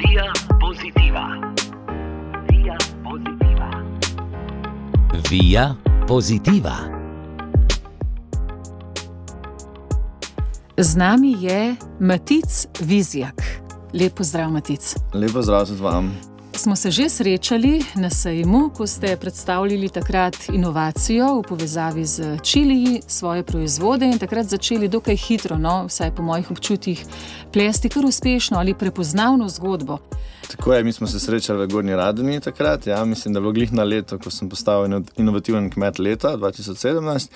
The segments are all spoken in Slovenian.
Via pozitiva. Via pozitiva. Via pozitiva. Z nami je Matic Vizjak. Lepo zdrav, Matic. Lepo zdrav tudi vam. Smo se že srečali na sejmu, ko ste predstavljali takrat inovacijo v povezavi z čiliji, svoje proizvode in takrat začeli dokaj hitro, no, vsaj po mojih občutjih, plesti kar uspešno ali prepoznavno zgodbo. Tako je, mi smo se srečali v Gorni Radini takrat. Ja, mislim, da je bilo glih na leto, ko sem postal inovativen kmet leta 2017.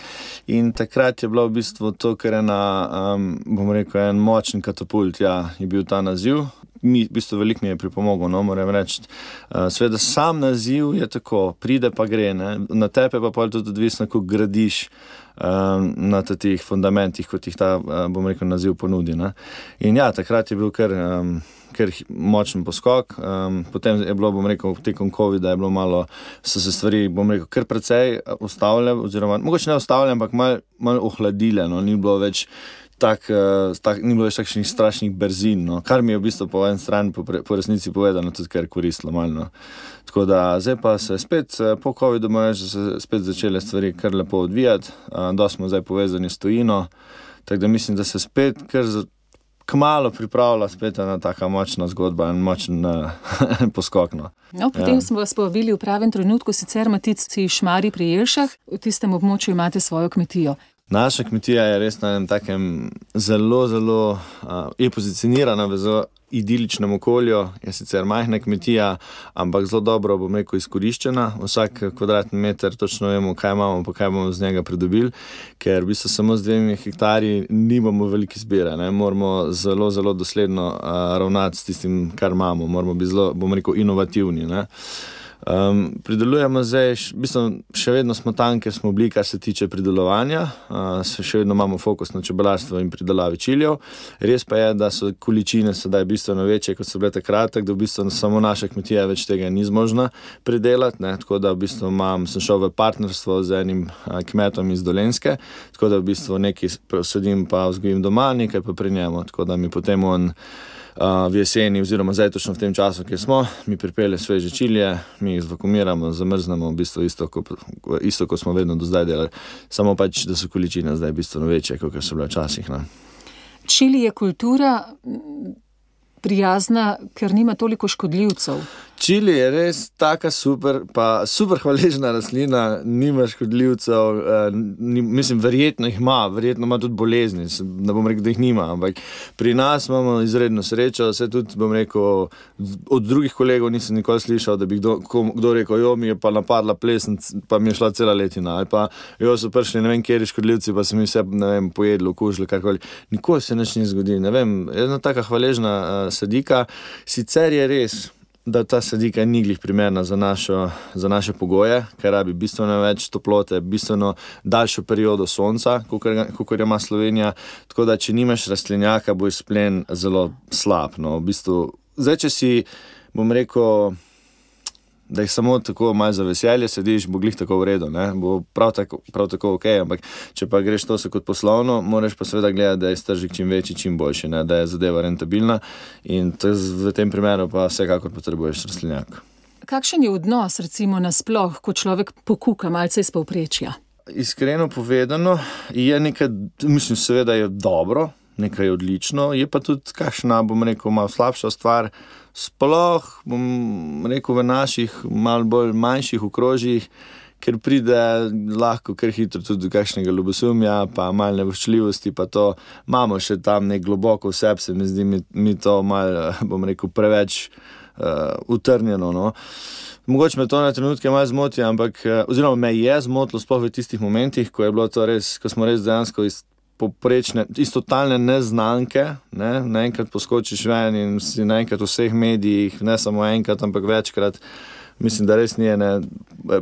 In takrat je bilo v bistvu to, kar je na, um, bom rekel, en močen katapult, ja, je bil ta naziv. Mi, v bistvu, veliko mi je pripomoglo, no, moram reči. Uh, Sveda, sam naziv je tako, pride pa gre, ne? na tebe pa je tudi odvisno, kako gradiš um, na teh fundamentih, kot jih ta, uh, bom rekel, naziv ponudi. Ne? In ja, takrat je bil kar. Um, je močen poskok. Um, potem je bilo, bom rekel, tekom COVID-a je bilo malo, so se stvari, bom rekel, kar precej ustavljene, oziroma mogoče ne ustavljene, ampak malo mal ohladile. No, ni bilo več. Tak, tak, ni bilo več takšnih strašnih brzin, no. kar mi je v bistvu po eni strani, po, pre, po resnici povedano, tudi kar koristilo. Malo, no. Tako da zdaj pa se spet, po COVID-u, da se spet začele stvari kar lepo odvijati, da smo zdaj povezani s tujino. Tako da mislim, da se spet kar kmalo pripravlja spet ena tako močna zgodba in močen uh, poskok. No. No, potem ja. smo vas povabili v pravem trenutku, sicer Matici Šmari pri Jelšah, v tistem območju imate svojo kmetijo. Naša kmetija je res na enem takem zelo, zelo uh, pozicionirana v zelo idiličnem okolju. Je sicer majhna kmetija, ampak zelo dobro, bom rekel, izkoriščena. Vsak kvadratni meter točno vemo, kaj imamo, pa kaj bomo z njega pridobili, ker v bistvu samo z dvemi hektarji nimamo velike zbire. Ne? Moramo zelo, zelo dosledno uh, ravnati s tistim, kar imamo. Moramo biti zelo, bom rekel, inovativni. Ne? Um, pridelujemo zdaj, v bistvu še vedno smo tam, ker smo bili, kar se tiče pridelovanja, uh, še vedno imamo fokus na čebelarstvo in pridelavi čiljev. Res pa je, da so količine sedaj bistveno večje, kot so bile takrat, tako da v bistvu samo naša kmetija več tega ni zmožna pridelati. Ne? Tako da v bistvu imam, sem šel v partnerstvo z enim uh, kmetom iz Dolenske, tako da v bistvu nekaj sadim, pa vzgojim doma, nekaj pa pri njemu, tako da mi potem on v jeseni, oziroma zdaj točno v tem času, ki smo, mi pripelje sveže čilje, mi jih zvakumiramo, zamrznemo, v bistvu isto, kot isto, ko smo vedno do zdaj delali, samo pač, da so količine zdaj bistveno večje, kot so bile včasih. Ne. Čili je kultura prijazna, ker nima toliko škodljivcev. Čili je res tako super, pa super hvaležna rastlina, nima škodljivcev. Eh, ni, mislim, verjetno jih ima, verjetno ima tudi bolezni. Ne bom rekel, da jih nima, ampak pri nas imamo izredno srečo. Vse tudi, bom rekel, od drugih kolegov nisem nikoli slišal, da bi kdo, kdo rekel: Jo, mi je pa napadla plesen, pa mi je šla cela letina. Ali pa jo so prišli ne vem, kje je škodljivci, pa sem jih vse vem, pojedli, okužili, karkoli. Nikoli se nič ni zgodilo. Ne vem, ena taka hvaležna uh, sadika. Sicer je res da ta sadika ni glih primerna za, našo, za naše pogoje, ker rabi bistveno več toplote, bistveno daljšo periodo sonca, kot ima Slovenija. Tako da, če nimaš rastlinjaka, bo izplen zelo slab. No. V bistvu, zdaj, če si, bom rekel, da jih samo tako malo za veselje sediš, bo glih tako v redu, ne? bo prav tako, prav tako ok. Ampak če pa greš to se kot poslovno, moraš pa seveda gledati, da je stržek čim večji, čim boljši, ne? da je zadeva rentabilna in v tem primeru pa vsekakor potrebuješ rastlinjak. Kakšen je odnos, recimo, nasploh, ko človek pokuka malce iz povprečja? Iskreno povedano, je nekaj, mislim, seveda je dobro, nekaj odlično, je pa tudi kakšna, bom rekel, malo slabša stvar. Sploh, bom rekel, v naših malo bolj manjših okrožjih, ker pride lahko kar hitro tudi do kakšnega ljubosumja, pa malo nevoščljivosti, pa to imamo še tam nek globoko vse, se mi zdi mi, mi to malo, bom rekel, preveč uh, utrnjeno. No. Mogoče me to na trenutke malo zmoti, ampak, uh, oziroma me je zmotilo, sploh v tistih momentih, ko, res, ko smo res dejansko iz poprečne, isto totalne neznanke, ne? naenkrat poskočiš ven in si naenkrat v vseh medijih, ne samo enkrat, ampak večkrat. Mislim, da res ni ena,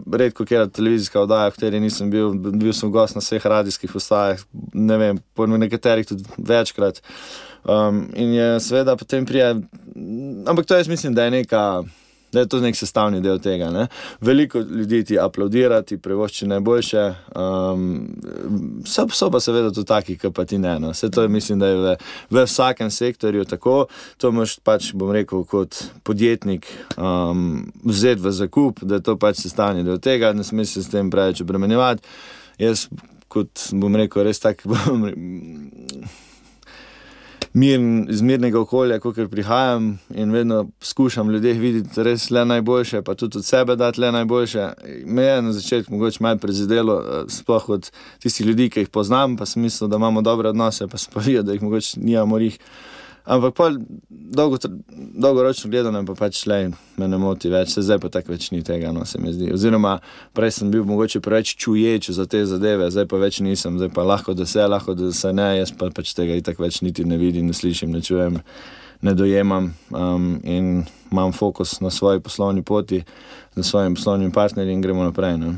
redko kera televizijska oddaja, v kateri nisem bil, bil sem gost na vseh radijskih postajah, ne vem, po nekaterih tudi večkrat. Um, in je seveda potem prije, ampak to jaz mislim, da je neka da je to nek sestavni del tega. Ne? Veliko ljudi ti aplaudira, ti prevošči najboljše, um, so, so pa seveda tudi taki, ki pa ti ne. No? Vse to je, mislim, da je v, v vsakem sektorju tako. To moš pač, bom rekel, kot podjetnik um, vzeti v zakup, da je to pač sestavni del tega, ne smeš se s tem preveč obremenjevati. Jaz, kot bom rekel, res tak. Bom, mir, iz mirnega okolja, kot prihajam in vedno skušam ljudeh videti res le najboljše, pa tudi od sebe dati le najboljše. Me je na začetku mogoče malo prezidelo, eh, sploh od tistih ljudi, ki jih poznam, pa sem mislil, da imamo dobre odnose, pa sem pa videl, da jih mogoče nijamo jih. Ampak pa dolgo, dolgoročno gledano, pa pač le me ne moti več, se zdaj pa tako več ni tega, no se mi zdi. Oziroma, prej sem bil mogoče preveč čuječ za te zadeve, zdaj pa več nisem, zdaj pa lahko da se, lahko da se ne, jaz pa pač tega itak več niti ne vidim, ne slišim, ne čujem, ne dojemam um, in imam fokus na svoji poslovni poti, na svojim poslovnim partnerjem in gremo naprej. Ne.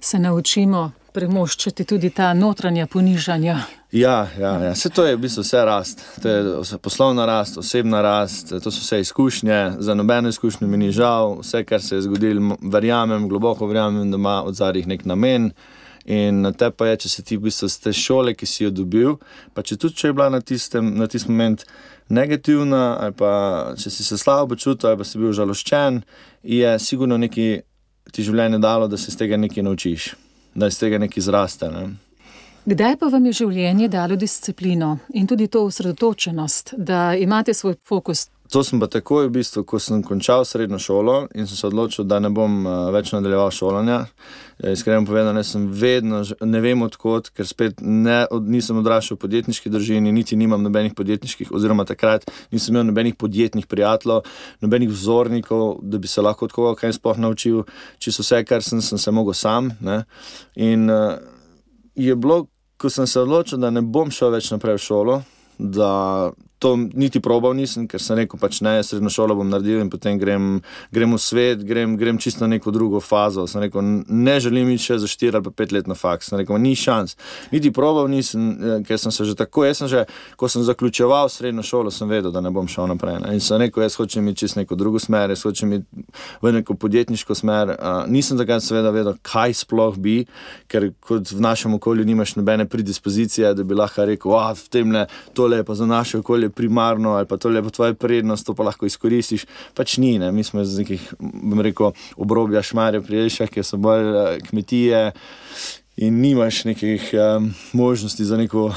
Se naučimo premoščati tudi ta notranja ponižanja. Ja, ja, ja. Vse to je v bistvu vse rast. To je poslovna rast, osebna rast, to so vse izkušnje. Za nobeno izkušnjo mi ni žal, vse, kar se je zgodilo, verjamem, globoko verjamem, da ima od zadnjih nek namen. In na te pa je, če se ti v bistvu z te šole, ki si jo dobil, pa če tudi če je bila na tistem na tist moment negativna, ali pa če si se slabo počutil, ali pa si bil žaloščen, je sigurno nekaj ti življenje dalo, da se iz tega nekaj naučiš da iz tega nekaj zraste. Ne. Kdaj pa vam je življenje dalo disciplino in tudi to osredotočenost, da imate svoj fokus? To sem pa takoj, v bistvu, ko sem končal srednjo šolo in sem se odločil, da ne bom uh, več nadaljeval šolanja. Eh, iskreno povedano, ne, vedno, ne vem odkot, ker spet ne, od, nisem odraščal v podjetniški družini, niti nimam nobenih podjetniških, oziroma takrat nisem imel nobenih podjetnih prijateljev, nobenih vzornikov, da bi se lahko od koga kaj sploh naučil. Čisto vse, kar sem, sem se mogel sam. Ne. In uh, je bilo, ko sem se odločil, da ne bom šel več naprej v šolo, da to niti probal nisem, ker sem rekel, pač ne, srednjo šolo bom naredil in potem grem, grem v svet, grem, grem čisto na neko drugo fazo. Sem rekel, ne želim iti še za 4 ali 5 let na faks. Sem rekel, ni šans. Niti probal nisem, eh, ker sem se že tako, jaz sem že, ko sem zaključeval srednjo šolo, sem vedel, da ne bom šel naprej. Ne. In sem rekel, jaz hočem iti čisto neko drugo smer, jaz hočem iti v neko podjetniško smer. Uh, nisem takrat seveda vedel, kaj sploh bi, ker kot v našem okolju nimaš nobene predispozicije, da bi lahko rekel, ah, v tem le, tole je pa za naše okolje primarno ali pa to je tvoja prednost, to pa lahko izkoristiš. Pač ni, ne? mi smo iz nekih, bom rekel, obrobja šmarja, priješja, ki so bolj uh, kmetije in nimaš nekih um, možnosti za neko.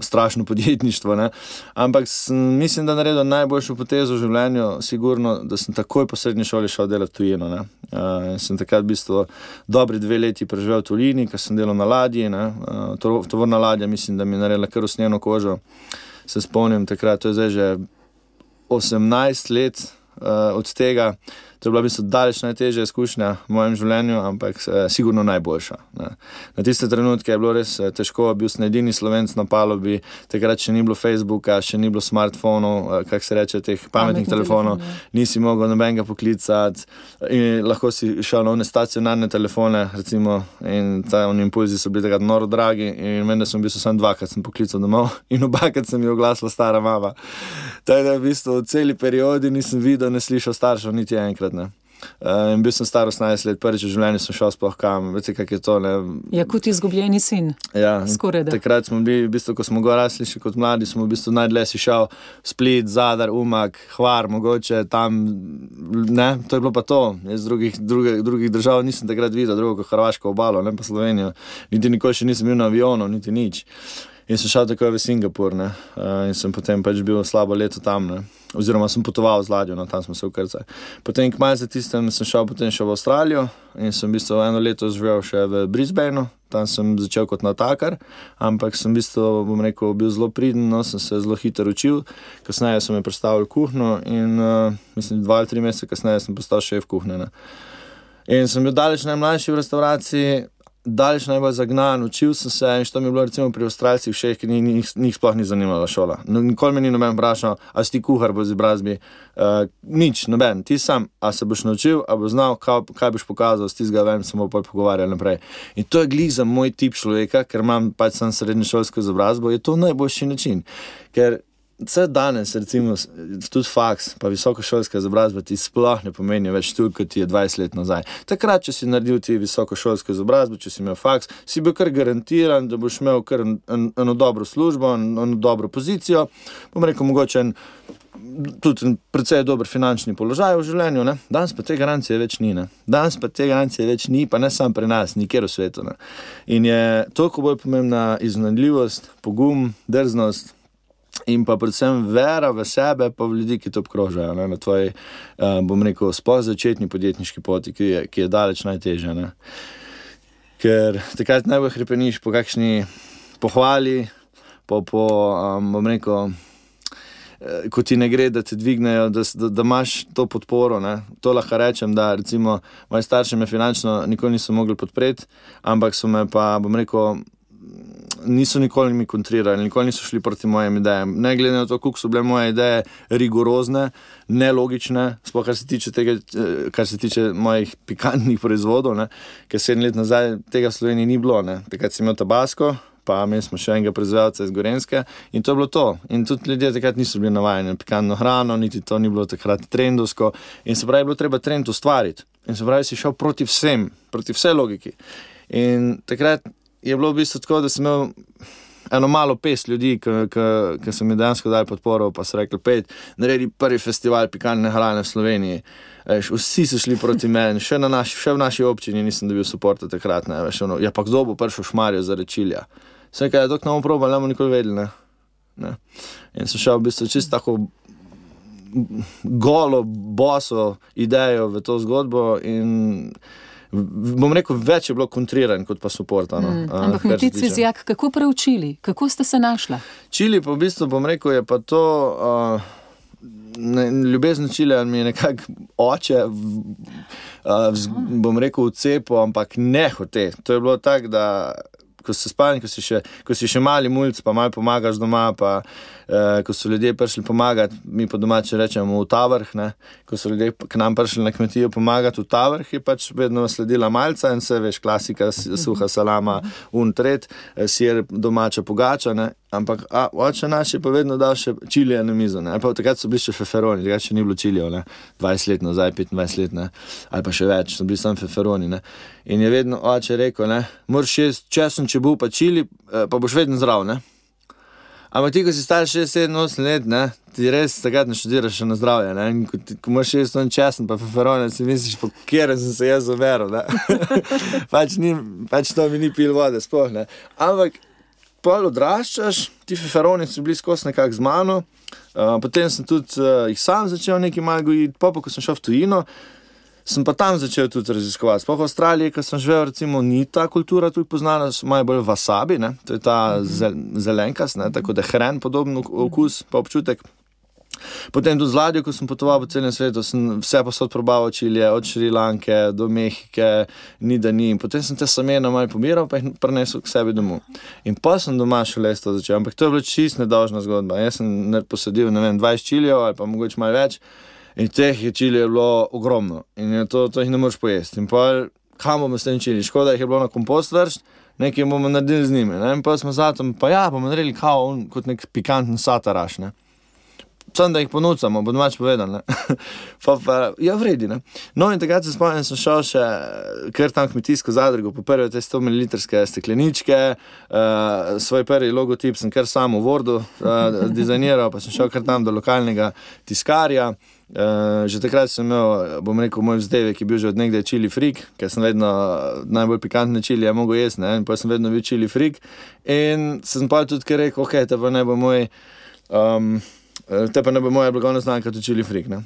Strašno podjetništvo. Ne? Ampak sem, mislim, da je naredil najboljšo potezo v življenju, sigurno, da sem takoj po srednji šoli šel delati tujino. Uh, sem takrat v bistvu dobri dve leti preživel v Tulini, ker sem delal na ladji. Uh, tovorna ladja, mislim, da mi je naredila kar usnjeno kožo. Uh, se spomnim takrat, to je zdaj že 18 let uh, od tega. To je bila v bistvu daleč najtežja izkušnja v mojem življenju, ampak eh, sigurno najboljša. Ne. Na tiste trenutke je bilo res eh, težko, bil sem edini slovenc na palobi, takrat še ni bilo Facebooka, še ni bilo smartfonov, eh, kako se reče, teh pametnih telefonov, telefon, ja. nisi mogel nobenega poklicati in lahko si šel na one stacionarne telefone, recimo, in ta impulzi so bili takrat noro dragi in vem, da sem bil samo dvakrat sem poklical domov in obakrat sem jih oglasila stara mama. Tako da v bistvu v celi periodi nisem videl, ne slišal staršev niti enkrat. Uh, bil sem star 18 let, prvič v življenju sem šel sploh kam. Veste, kako je to? Ne? Ja, kot izgubljeni sin. Ja, skoraj da. Takrat smo bili, v bistvu, ko smo rasli, še kot mladi, smo v bistvu najdlje si šel, split, zadar, umak, hvar, mogoče tam. Ne? To je bilo pa to. Jaz drugih, druge, drugih držav nisem takrat videl, drugo kot Hrvaško obalo, ne pa Slovenijo. Niti nikoli še nisem bil na avionu, niti nič. In sem šel takoj v Singapur, uh, in sem potem pač bil slabo leto tam, ne? oziroma sem potoval z ladjo, no, tam smo se ukrcali. Potem, kmaj za tistem, sem šel potem še v Avstralijo in sem v bistvu eno leto živel še v Brisbaneu, tam sem začel kot natakar, ampak sem v bistvu, bom rekel, bil zelo pridn, no, sem se zelo hitro učil. Kasneje sem me predstavil kuhno in uh, mislim, dva ali tri mesece kasneje sem postal šef kuhne. Ne? In sem bil daleč najmlajši v restavraciji, daleč najbolj zagnan, učil sem se in to mi je bilo recimo pri Avstralcih všeč, ki njih, njih sploh ni zanimala šola. No, nikoli me ni noben vprašal, a si ti kuhar bo z izrazbi. Uh, nič, noben, ti sam, a se boš naučil, a boš znal, kaj, kaj boš pokazal, ti zga vem, samo pa pogovarjal naprej. In to je glih za moj tip človeka, ker imam pač sem srednješolsko izobrazbo, je to najboljši način. Ker vse danes, recimo, tudi faks, pa visokošolska izobrazba ti sploh ne pomeni več tu, kot ti je 20 let nazaj. Takrat, če si naredil ti visokošolsko izobrazbo, če si imel faks, si bil kar garantiran, da boš imel kar en, en, eno dobro službo, en, eno dobro pozicijo, bom rekel, mogoče en, tudi en precej dober finančni položaj v življenju. Ne? Danes pa te garancije več ni. Ne? Danes pa te garancije več ni, pa ne samo pri nas, nikjer v svetu. Ne? In je toliko bolj pomembna iznajdljivost, pogum, drznost. In pa predvsem vera v sebe, pa v ljudi, ki te obkrožajo ne, na tvoji, uh, bom rekel, sploh začetni podjetniški poti, ki je, ki je daleč najtežja. Ne. Ker takrat najbolj hrepeniš po kakšni pohvali, po, po um, bom rekel, eh, ko ti ne gre, da te dvignejo, da, da, da imaš to podporo. Ne. To lahko rečem, da recimo moji starši me finančno nikoli niso mogli podpreti, ampak so me pa, bom rekel, niso nikoli mi kontrirali, nikoli niso šli proti mojim idejam. Ne glede na to, koliko so bile moje ideje rigorozne, nelogične, sploh kar se tiče tega, eh, kar se tiče mojih pikantnih proizvodov, ker sedem let nazaj tega v Sloveniji ni bilo. Ne. Takrat sem imel tabasko. Pa imeli smo še enega proizvajalca iz Gorenske in to je bilo to. In tudi ljudje takrat niso bili navajeni na pikantno hrano, niti to ni bilo takrat trendovsko. In se pravi, je bilo treba trend ustvariti. In se pravi, si šel proti vsem, proti vsej logiki. In takrat je bilo v bistvu tako, da sem imel eno malo pes ljudi, ki so mi dejansko dali podporo, pa so rekli: Pej, naredi prvi festival pikantne hrane v Sloveniji. Veš, vsi so šli proti meni, še, na naši, še v naši občini nisem dobil podpora takrat. Ne, veš, ono, ja, pa kdo bo prišel v šmarjo za rečilja. Vse, kar je dok nam proba, ne bomo nikoli vedeli. Ne. Ne. In sem šel v bistvu čisto tako golo, boso idejo v to zgodbo. Bom rekel, več je bilo kontriran, kot pa suporta. No, Mm, ampak Matic. Vizjak, kako preučili, kako ste se našla? Čili pa v bistvu, bom rekel, je pa to. Uh, ne, ljubezen čile mi je nekako oče, uh, vz, bom rekel, v cepu, ampak ne hote. To je bilo tako, da ko si spal, ko si še, ko si še mali mulj, pa malo pomagaš doma. Pa, uh, ko so ljudje prišli pomagati, mi po domači rečemo v ta vrh. Ne? Ko so ljudje k nam prišli na kmetijo pomagati v ta vrh, je pač vedno sledila malca in se veš, klasika, s- suha salama, untret, sir domača pogača. Ne? Ampak a, oče naš je pa vedno dal še čilije na mizo. Ne? Ali Pa, takrat so bili še feferoni, takrat še ni bilo čilijev, ne? 20 let nazaj, 25 let, ne? ali pa še več, so bili samo feferoni. Ne? In je vedno oče rekel, moraš jesti česen, če bo pa čili, eh, pa boš vedno zdrav. Ne? Ampak ti, ko si star 6-7-8 let, ne, ti res takrat ne študiraš na zdravje. Ne? In Ko, ti, ko imaš še ton česen, pa feferone, si misliš, po kjer sem se jaz ne. pač, ni, pač to mi ni pil vode, sploh ne. Ampak pol odraščaš, ti feferoni so bili skozi nekako z mano. Uh, potem sem tudi uh, jih sam začel nekaj malo gojiti, pa, pa ko sem šel v tujino, sem pa tam začel tudi raziskovati. Sploh v Avstraliji, ker sem živel, recimo, ni ta kultura tu poznana, imajo bolj wasabi, ne? to je ta zel, zelenkas, ne? tako da hren podoben ok- okus, pa občutek. Potem tudi z ladjo, ko sem potoval po celem svetu, sem vse posod probaval čilije, od Šrilanke do Mehike, ni da ni. In potem sem te semena malo pomiral, pa jih prenesel k sebi domov. In pa sem doma šele s to začel. Ampak to je bila čist nedožna zgodba. Jaz sem posadil ne vem, 20 čilijev ali pa mogoče malo več. In teh je čilijev bilo ogromno. In je to, to jih ne moreš pojesti. In pa kam bomo s tem čili? Škoda jih je bilo na kompost vrst. Nekaj bomo naredili z njimi. Ne? In pa smo zatem, pa ja, bomo naredili kao, on, kot nek pikanten sataraš. Ne? Sam da jih ponucamo, bo domač povedal. pa, pa, ja, vredi. Ne? No, in takrat se spomnim, sem šel še kar tam kmetijsko zadrugo, po prve te 100 ml stekleničke, uh, svoj prvi logotip sem kar sam v Wordu uh, dizajniral, pa sem šel kar tam do lokalnega tiskarja. Uh, že takrat sem imel, bom rekel, moj vzdevek, ki je bil že od nekdaj čili frik, ker sem vedno najbolj pikantne čili, ja, mogo jesti, ne? in pa sem vedno bil čili frik. In sem pa tudi kar rekel, ok, to pa ne bo moj. Um, Eh, Te pa ne bo moja blagovna znamka, tudi čili frik. Ne?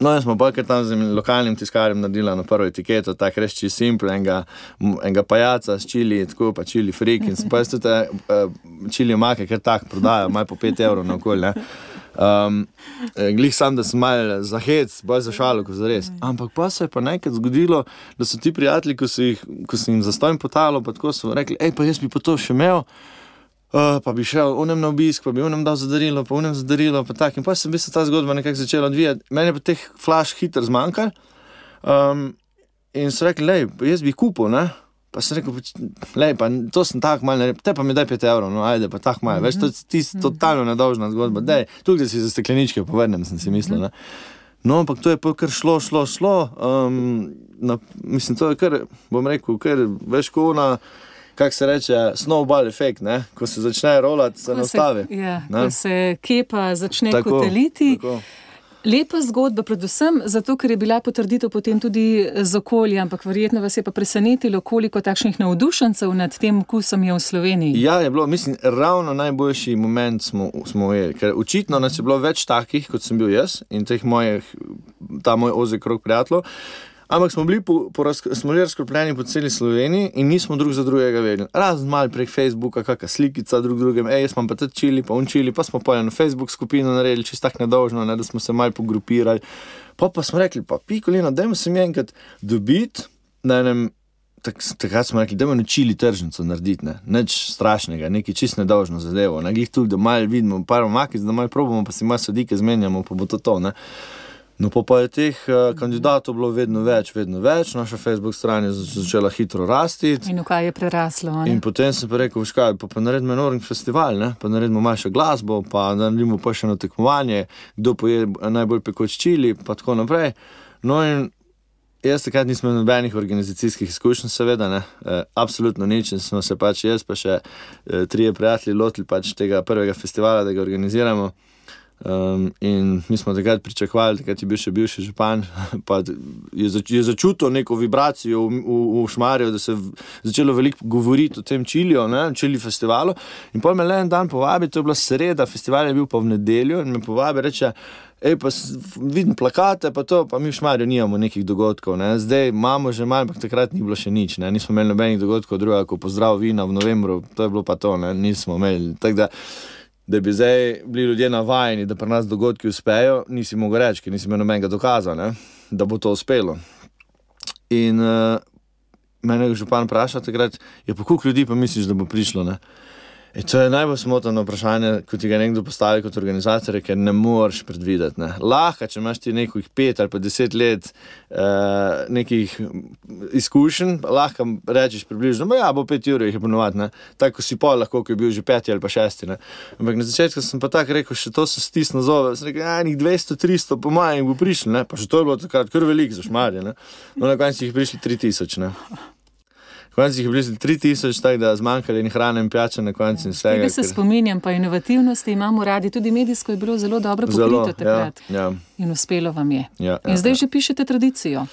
No, in smo pa kar tam z lokalnim tiskarjem naredili na prvo etiketo, tako res čisto simpel, enega, enega pajaca s čili, tako pa čili frik. In pa jaz tudi uh, čili omake, ker tako prodajo, malo po 5 evrov na okolje. Um, eh, glih sam, da sem mal za hec, bolj za šalo, kot za res. Ampak pa se je pa nekaj zgodilo, da so ti prijatelji, ko, so jih, ko sem jim zastojim potalo, pa tako so rekli, hej, pa jaz bi pa to še imel. Uh, pa bi šel unem na obisk, pa bi unem dal zadarilo, pa unem zadarilo. Pa tak. in pa sem v bistvu ta zgodba nekako začela odvijati. Meni je pa teh flash hitro zmanjkalo. Um, in so rekli, lej, jaz bi kupil, ne? Pa sem rekel, le, pa to sem tako malo te pa mi daj 5 evrov, no ajde, pa tako malo. Veš, to je totalno nedolžna zgodba. Dej, da si za stekleničke povrnem, sem si mislil. Ne. No, ampak to je pa kar šlo, šlo, šlo. Um, na, mislim, to je kar, bom rekel, kar veš, ko na, kako se reče, snowball efekt, ne? ko se začne rolati, se nastavi. Ja, ko se kepa začne tako, koteliti. Tako. Lepa zgodba, predvsem zato, ker je bila potrditev potem tudi z okolja, ampak verjetno vas je pa presenetilo, koliko takšnih navdušencev nad tem okusom je v Sloveniji. Ja, je bilo, mislim, ravno najboljši moment smo, smo ujeli, ker očitno nas je bilo več takih, kot sem bil jaz in teh mojih, ta moj ozek krok prijateljev. Ampak smo bili, po, po raz, smo bili razkropljeni po celi Sloveniji in nismo drug za drugega vedeli. Razen malo prek Facebooka, kakšna slikica drug drugem, hej, smo pa tudi čili, pa unčili, pa smo pa na Facebook skupino naredili, čisto tako nedožno, ne, da smo se malo pogrupirali. Pa pa smo rekli, pa pikolino, dajmo se mi enkrat dobiti na enem. Takrat smo rekli, da bomo naučili tržnico narediti, ne? nič strašnega, nekaj čist nedožno zadevo. Ne glej tu, da malo vidimo, pa malo makic, da malo probamo, pa si malo sodike zmenjamo, pa bo to to. Ne? No, pa, pa je teh uh, kandidatov bilo vedno več, vedno več, naša Facebook stran je začela hitro rasti. In kaj je preraslo? Ne? In potem sem pa rekel, škaj, pa, pa naredimo enormni festival, ne? pa naredimo manjšo glasbo, pa naredimo pa še eno tekmovanje, kdo poje najbolj pekoč čili, pa tako naprej. No, in jaz takrat nisem imel nobenih organizacijskih izkušenj, seveda, ne, e, absolutno nič. In smo se pač jaz, pa še e, trije prijatelji lotili pač tega prvega festivala, da ga organiziramo. Um, in mi smo takrat pričakovali, da je bil še bivši župan, pa je, zač je začutil neko vibracijo v, v, v Šmarju, da se je začelo veliko govoriti o tem čiliju, čili festivalu. In pa me le en dan povabi, to je bila sreda, festival je bil pa v nedeljo in me povabi, reče. Ej, pa vidim plakate, pa to, pa mi v Šmarju nimamo nekih dogodkov. Ne. Zdaj imamo že malo, ampak takrat ni bilo še nič. Ne. Nismo imeli nobenih dogodkov, druga, kot pozdrav vina v novembru, to je bilo pa to, ne. nismo imeli da bi zdaj bili ljudje navajeni, da pri nas dogodki uspejo, nisi mogel reči, ker nisi imel nobenega dokaza, ne? da bo to uspelo. In uh, mene je župan vprašal, takrat je pa koliko ljudi pa misliš, da bo prišlo. Ne? In to je najbolj smotno vprašanje, ko ti ga nekdo postavi kot organizator, ker ne moreš predvideti. Ne. Lahko, če imaš ti nekaj pet ali pa deset let uh, nekih izkušenj, lahko rečeš približno, da ja, bo pet ur jih je ponovadi, tako si pol lahko, ki je bil že peti ali pa šesti. Ne. Ampak na začetku sem pa tako rekel, še to se stisne zove, sem rekel, ja, 200, 300, po mojem, bo prišli, pa še to je bilo takrat kar veliko za šmarje. No, na koncu jih prišli 3000. Konec jih je blizu 3000, tako da zmanjkali in hrane in pijače na koncu. Tega se ker... spominjam, pa inovativnosti imamo radi, tudi medijsko je bilo zelo dobro pokrito takrat. Ja, ja. In uspelo vam je. Ja, in ja, zdaj ja. že pišete tradicijo.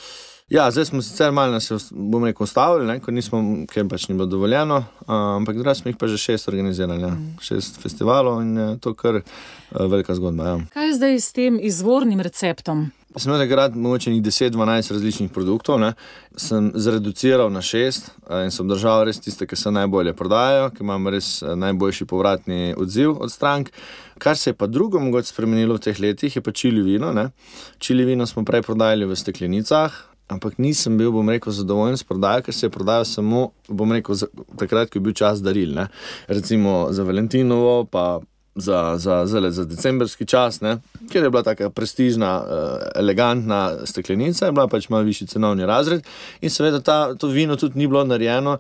Ja, zdaj smo sicer malo nas, bom rekel, ustavili, ker nismo, ker pač ni bilo dovoljeno, ampak zdaj smo jih pa že šest organizirali, ja. mm. šest festivalov in je to kar velika zgodba. Ja. Kaj je zdaj s tem izvornim receptom? Sem imel takrat mogoče 10-12 različnih produktov, ne. sem zreduciral na šest in sem držal res tiste, ki se najbolje prodajajo, ki imamo res najboljši povratni odziv od strank. Kar se je pa drugo mogoče spremenilo v teh letih, je pa čili vino. Ne. Čili vino smo prej prodajali v steklenicah. Ampak nisem bil, bom rekel, zadovoljen s prodajo, ker se je prodajal samo, bom rekel, za, takrat, ko je bil čas daril. Ne. Recimo za Valentinovo, pa za, za, za, za decembrski čas, ne, ker je bila tako prestižna, uh, elegantna steklenica, je bila pač malo višji cenovni razred. In seveda ta, to vino tudi ni bilo narejeno,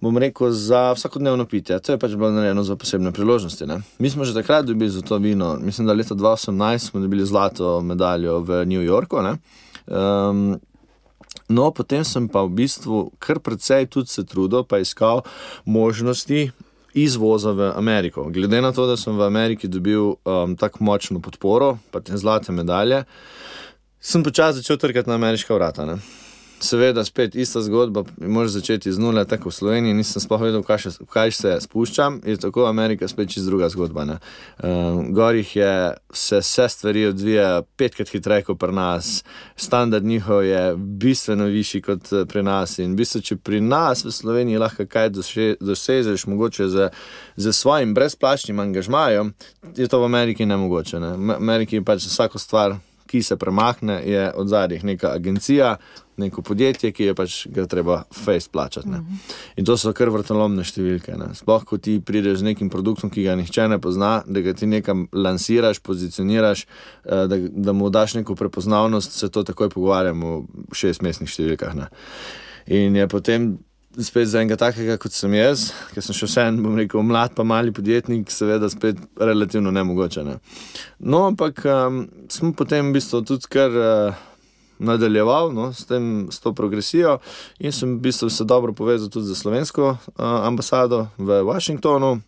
bom rekel, za vsakodnevno pitje. To je pač bilo narejeno za posebne priložnosti. Ne. Mi smo že takrat dobili za to vino, mislim, da leta 2018 smo dobili zlato medaljo v New Yorku. Um, No, potem sem pa v bistvu kar precej tudi se trudil, pa iskal možnosti izvoza v Ameriko. Glede na to, da sem v Ameriki dobil um, tako močno podporo, pa te zlate medalje, sem počasi začel trkati na ameriška vrata. Ne? Seveda, spet ista zgodba, moraš začeti z nule, tako v Sloveniji. Nisem sploh vedel, kaj, še, kaj se spuščam, je tako Amerika, spet čez druga zgodba. Um, Gorih je se vse stvari odvija petkrat hitreje kot pri nas, standard njihov je bistveno višji kot eh, pri nas. In v bistvu, če pri nas v Sloveniji lahko kaj dosežeš, mogoče z, z svojim brezplačnim angažmajem, je to v Ameriki nemogoče. Ne? V Ameriki je pač vsako stvar ki se premakne, je od zadnjih neka agencija, neko podjetje, ki je pač ga treba face plačati. Ne. In to so kar vrtolomne številke. Ne. Sploh, ko ti prideš z nekim produktom, ki ga nihče ne pozna, da ga ti nekam lansiraš, pozicioniraš, eh, da, da mu daš neko prepoznavnost, se to takoj pogovarjamo v šestmestnih številkah. Ne. In je potem spet za enega takega, kot sem jaz, ker sem še vsem, bom rekel, mlad, pa mali podjetnik, seveda spet relativno nemogoče. Ne. No, ampak um, sem potem v bistvu tudi kar. Uh, Nadaljeval no, s, tem, s to progresijo, in sem v bistvu se dobro povezal tudi z slovensko uh, ambasado v Washingtonu,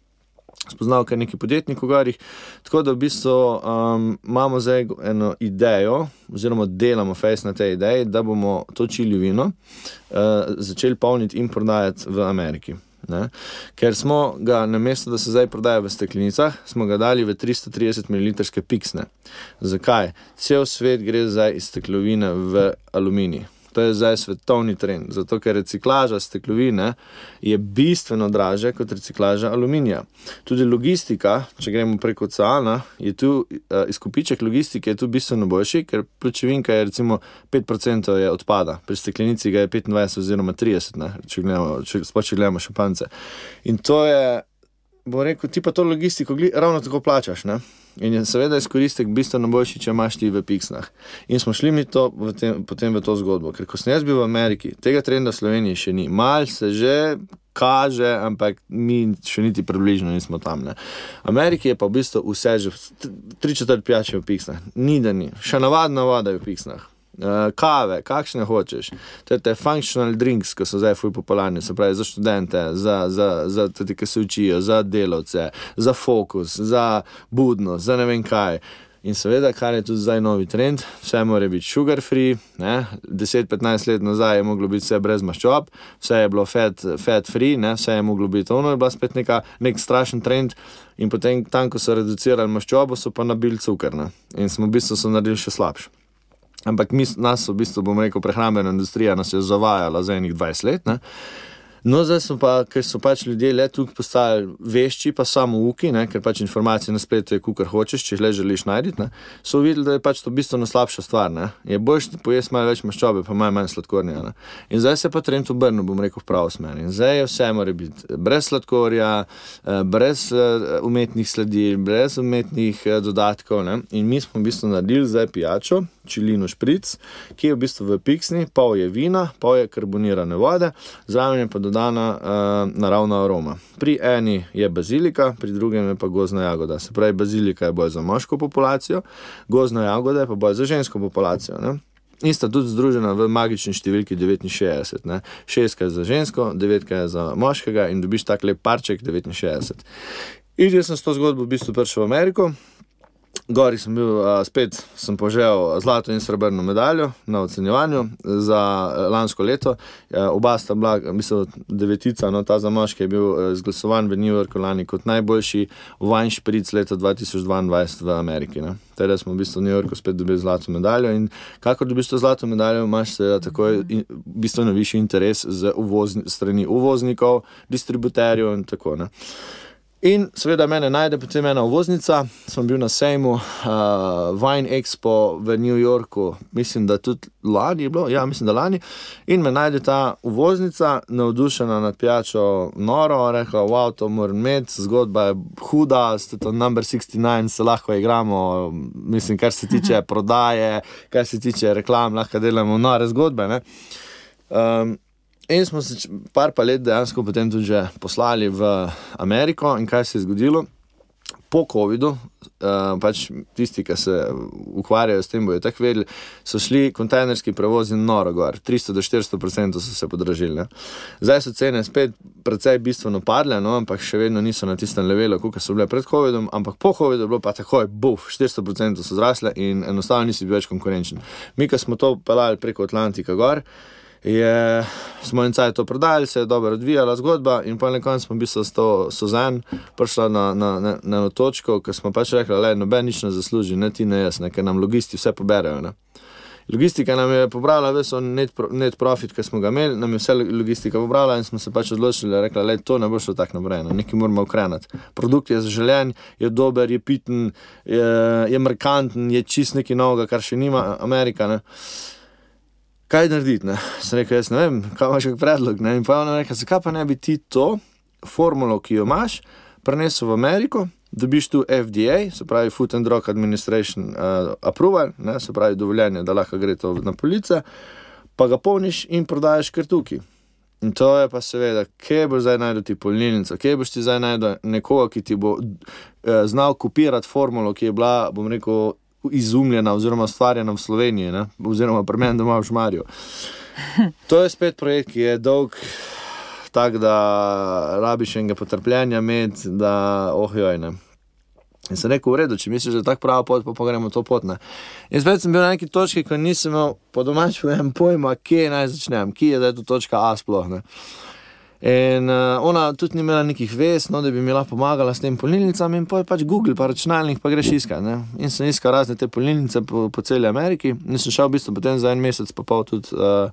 spoznal kar nekaj podjetnikov v Garih. Tako da v bistvu um, imamo zdaj eno idejo, oziroma delamo fejs na tej ideji, da bomo to čili vino uh, začeli polniti in prodajati v Ameriki. Ne? Ker smo ga, na mesto, da se zdaj prodaja v steklenicah, smo ga dali v 330 ml piksne. Zakaj? Cel svet gre zdaj iz steklovine v aluminij. To je zdaj svetovni trend, zato ker reciklaža steklovine je bistveno dražja kot reciklaža aluminija. Tudi logistika, če gremo preko oceana, je tu uh, izkupiček logistike tu bistveno boljši, ker pločevinka je recimo 5% je odpada, pri steklenici ga je 25 oziroma 30, ne, če gledamo, če, če gledamo šampance. In to je, bom rekel, ti pa to logistiko ravno tako plačaš. Ne? In je seveda izkoristek bistveno boljši, če imaš ti v piksnah. In smo šli mi to, v tem, potem v to zgodbo. Ker ko sem jaz bil v Ameriki, tega trenda v Sloveniji še ni. Mal se že kaže, ampak mi še niti približno nismo tam. Ne. Ameriki je pa v bistvu vse že, tri četrt pijače v piksnah, ni da ni, še navadna voda je v piksnah. Uh, kave, kakšne hočeš. To je te functional drinks, ki so zdaj fuj popularni, se pravi za študente, za, za, za tudi, ki se učijo, za delavce, za fokus, za budnost, za ne vem kaj. In seveda, kar je tudi zdaj novi trend, vse mora biti sugar free. 10-15 let nazaj je moglo biti vse brez maščob, vse je bilo fat, fat free, ne? vse je moglo biti ono, je bila spet neka, nek strašen trend. In potem, tam, ko so reducirali maščobo, so pa nabili cukor. Ne? In smo v bistvu naredili še slabše. Ampak mi, nas, v bistvu, bomo rekel, prehrambena industrija nas je zavajala za enih 20 let. Ne? No, zdaj smo pa, ker so pač ljudje le tukaj postali vešči, pa samo uki, ne? ker pač informacije na spletu je, kar hočeš, če le želiš najti. So videli, da je pač to bistveno slabša stvar. Ne? Je boljš, da poješ malo več maščobe, pa malo manj sladkorja. Ne? In zdaj se pa trend obrnil, bom rekel, v pravo smer. In zdaj je vse mora biti brez sladkorja, eh, brez eh, umetnih sledi, brez umetnih eh, dodatkov. Ne? In mi smo v bistvu naredili zdaj pijačo čilino špric, ki je v bistvu v piksni, pol je vina, pol je karbonirane vode, zraven je pa dodana uh, naravna aroma. Pri eni je bazilika, pri drugem je pa gozna jagoda. Se pravi, bazilika je bolj za moško populacijo, gozna jagoda je pa bolj za žensko populacijo. Ne? In sta tudi združena v magični številki 69. Ne? Šestka je za žensko, devetka je za moškega in dobiš tak lep parček 69. In jaz sem s to zgodbo v bistvu prišel v Ameriko, Gori sem bil, spet sem požel zlato in srebrno medaljo na ocenjevanju za lansko leto. Oba sta bila, mislim, devetica, no ta za moški je bil izglasovan v New Yorku lani kot najboljši wine špric leta 2022 v Ameriki. Ne. Teda smo v bistvu v New Yorku spet dobili zlato medaljo in kakor dobiš to zlato medaljo, imaš seveda takoj bistveno višji interes z uvozni, strani uvoznikov, distributerjev in tako naprej. In seveda mene najde potem ena uvoznica, sem bil na sejmu uh, Wine Expo v New Yorku, mislim, da tudi lani je bilo, ja, mislim, da lani. In me najde ta uvoznica, navdušena nad pijačo, noro, rekla, wow, to moram imeti, zgodba je huda, ste to number 69, se lahko igramo, mislim, kar se tiče prodaje, kar se tiče reklam, lahko delamo nore zgodbe. Um, In smo se par pa let dejansko potem tudi že poslali v Ameriko. In kaj se je zgodilo? Po COVID-u, uh, pač tisti, ki se ukvarjajo s tem, bojo tako vedeli, so šli kontejnerski prevozi noro gor, 300 do 400 odstotkov so se podražili. Ne. Zdaj so cene spet precej bistveno padle, no, ampak še vedno niso na tistem levelu, kot so bile pred COVID-om, ampak po COVID-u je bilo pa takoj, buf, 400 odstotkov so zrasle in enostavno nisi bil več konkurenčen. Mi, ki smo to pelali preko Atlantika gor je, smo en cajt to prodali, se je dobro odvijala zgodba, in pa na koncu smo bili s to Suzan prišli na, na, na, na eno točko, ker smo pač rekli, da noben nič ne zasluži, ne ti ne jaz, ker nam logisti vse poberajo. Ne. Logistika nam je pobrala, veš, net, net profit, ki smo ga imeli, nam je vse logistika pobrala in smo se pač odločili, da je to ne bo šlo tako naprej, no. nekaj moramo ukrenati. Produkt je zaželen, je dober, je piten, je, je markanten, je čist nekaj novega, kar še nima Amerika. Ne kaj narediti. Ne? Sem rekel, jaz ne vem, kaj imaš kot predlog. Ne? In pa je ona rekla, zakaj pa ne bi ti to formulo, ki jo imaš, prenesel v Ameriko, dobiš tu FDA, se pravi Food and Drug Administration uh, approval, ne? se pravi dovoljenje, da lahko gre to na police, pa ga polniš in prodajes kar tukaj. In to je pa seveda, kje boš zdaj najdel ti polnilnico, kje boš ti zdaj najdel nekoga, ki ti bo eh, znal kopirati formulo, ki je bila, bom rekel, izumljena oziroma ustvarjena v Sloveniji, ne? oziroma pri meni doma v Šmarju. To je spet projekt, ki je dolg, tako da rabiš enega potrpljenja med, da ohjoj ne. In sem rekel, v redu, če misliš, da je tako prava pot, pa, pa gremo to pot. Ne. In spet sem bil na neki točki, ko nisem imel po domačem pojma, kje naj začnem, kje je tu točka A sploh. Ne. In uh, ona tudi ni imela nekih vez, no, da bi mi lahko pomagala s tem polnilnicam, in pa je pač Google, pa računalnik, pa greš iskati. Ne. In sem iskal razne te polnilnice po, po celi Ameriki, in sem šel v bistvu potem za en mesec, pa pol tudi uh,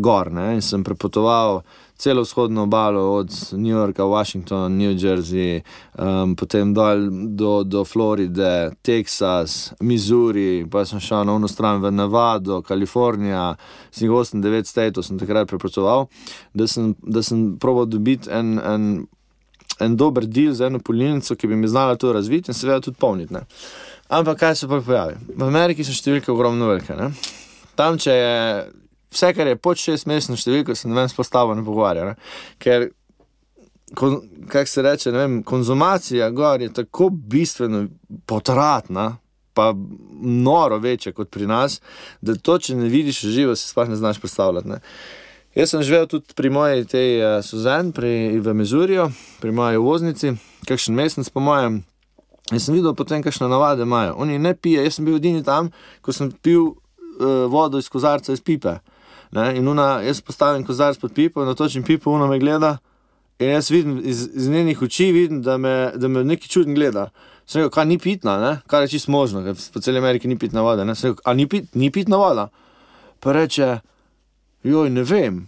gor. Ne. In sem prepotoval celo vzhodno obalo, od New Yorka, Washington, New Jersey, um, potem dol do, do Floride, Teksas, Missouri, pa sem šel na eno stran v Nevado, Kalifornija, sem jih 8-9 statov sem takrat prepotoval, da sem, da sem probal dobiti en. en En dober del za eno polnilnico, ki bi mi znala to razviti in seveda tudi polniti. Ne. Ampak kaj se pa pojavi? V Ameriki so številke ogromno velike. Ne. Tam, če je vse, kar je pod šest mesečnih številk, se ne vem, spostavlja, ne pogovarja. Ne? Ker, kako se reče, vem, konzumacija gor je tako bistveno potratna. Pa noro večje kot pri nas, da to, če ne vidiš živo, si sploh ne znaš predstavljati. Ne. Jaz sem živel tudi pri moji tej uh, Suzanne, pri, v Mizuriju, pri moji voznici, kakšen mesec, po mojem. In sem videl potem, kakšne navade imajo. Oni ne pijejo, jaz sem bil edini tam, ko sem pil uh, vodo iz kozarca, iz pipe. Ne? In una, jaz postavim kozarc pod pipo, natočim pipo, ona me gleda. In jaz vidim iz, iz njenih oči, vidim, da me, da me nekaj čudno gleda. Sem rekel, kaj ni pitna, ne? kar je čisto možno, ker po celi Ameriki ni pitna voda. Ne? Sem rekel, a ni, pit, ni pitna voda. Pa reče, joj, ne vem,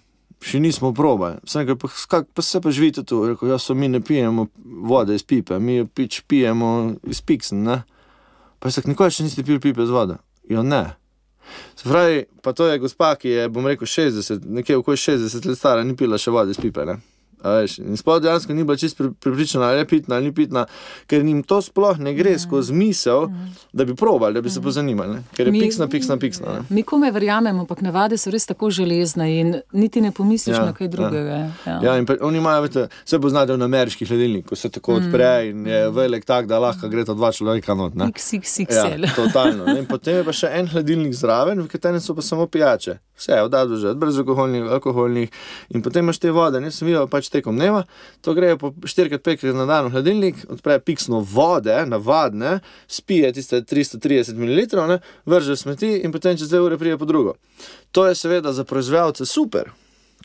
še nismo probali. Sem rekel, pa, skak, pa se pa živite tu. Rekel, jaz so mi ne pijemo vode iz pipe, mi jo pič pijemo iz piksen. Ne? Pa se nikoli še niste pili pipe z vodo. Jo ne. Se pravi, pa to je gospa, ki je, bom rekel, 60, nekje okoli 60 let stara, ni pila še vode iz pipe. Ne? Veš, In sploh dejansko ni bila čisto pri- pripričana, ali je pitna ali ni pitna, ker jim to sploh ne gre skozi misel, da bi probali, da bi se pozanimali. Ne? Ker je Mi- piksna, piksna, piksna. Ne? Mi kome verjamemo, ampak navade so res tako železne in niti ne pomisliš Ja, na kaj drugega. Ja. Ja, pa, oni imajo, veste, vse poznate v ameriški hladilnik, ko se tako odpre in je velik tak, da lahko gre ta dva človeka not. XXXL. Ja, totalno. ne. In potem je pa še en hladilnik zraven, v katerem so pa samo pijače. Vse, od A do Ž, brezalkoholnih, alkoholnih. In potem imaš te vode, ne videl pač tekom dneva, to gre po 4-5 na dan v hladilnik, odpre piksno vode, navadne, spije tiste 330 ml, ne, vrže smeti in potem čez 2 ure prije po drugo. To je seveda za proizvajalce super.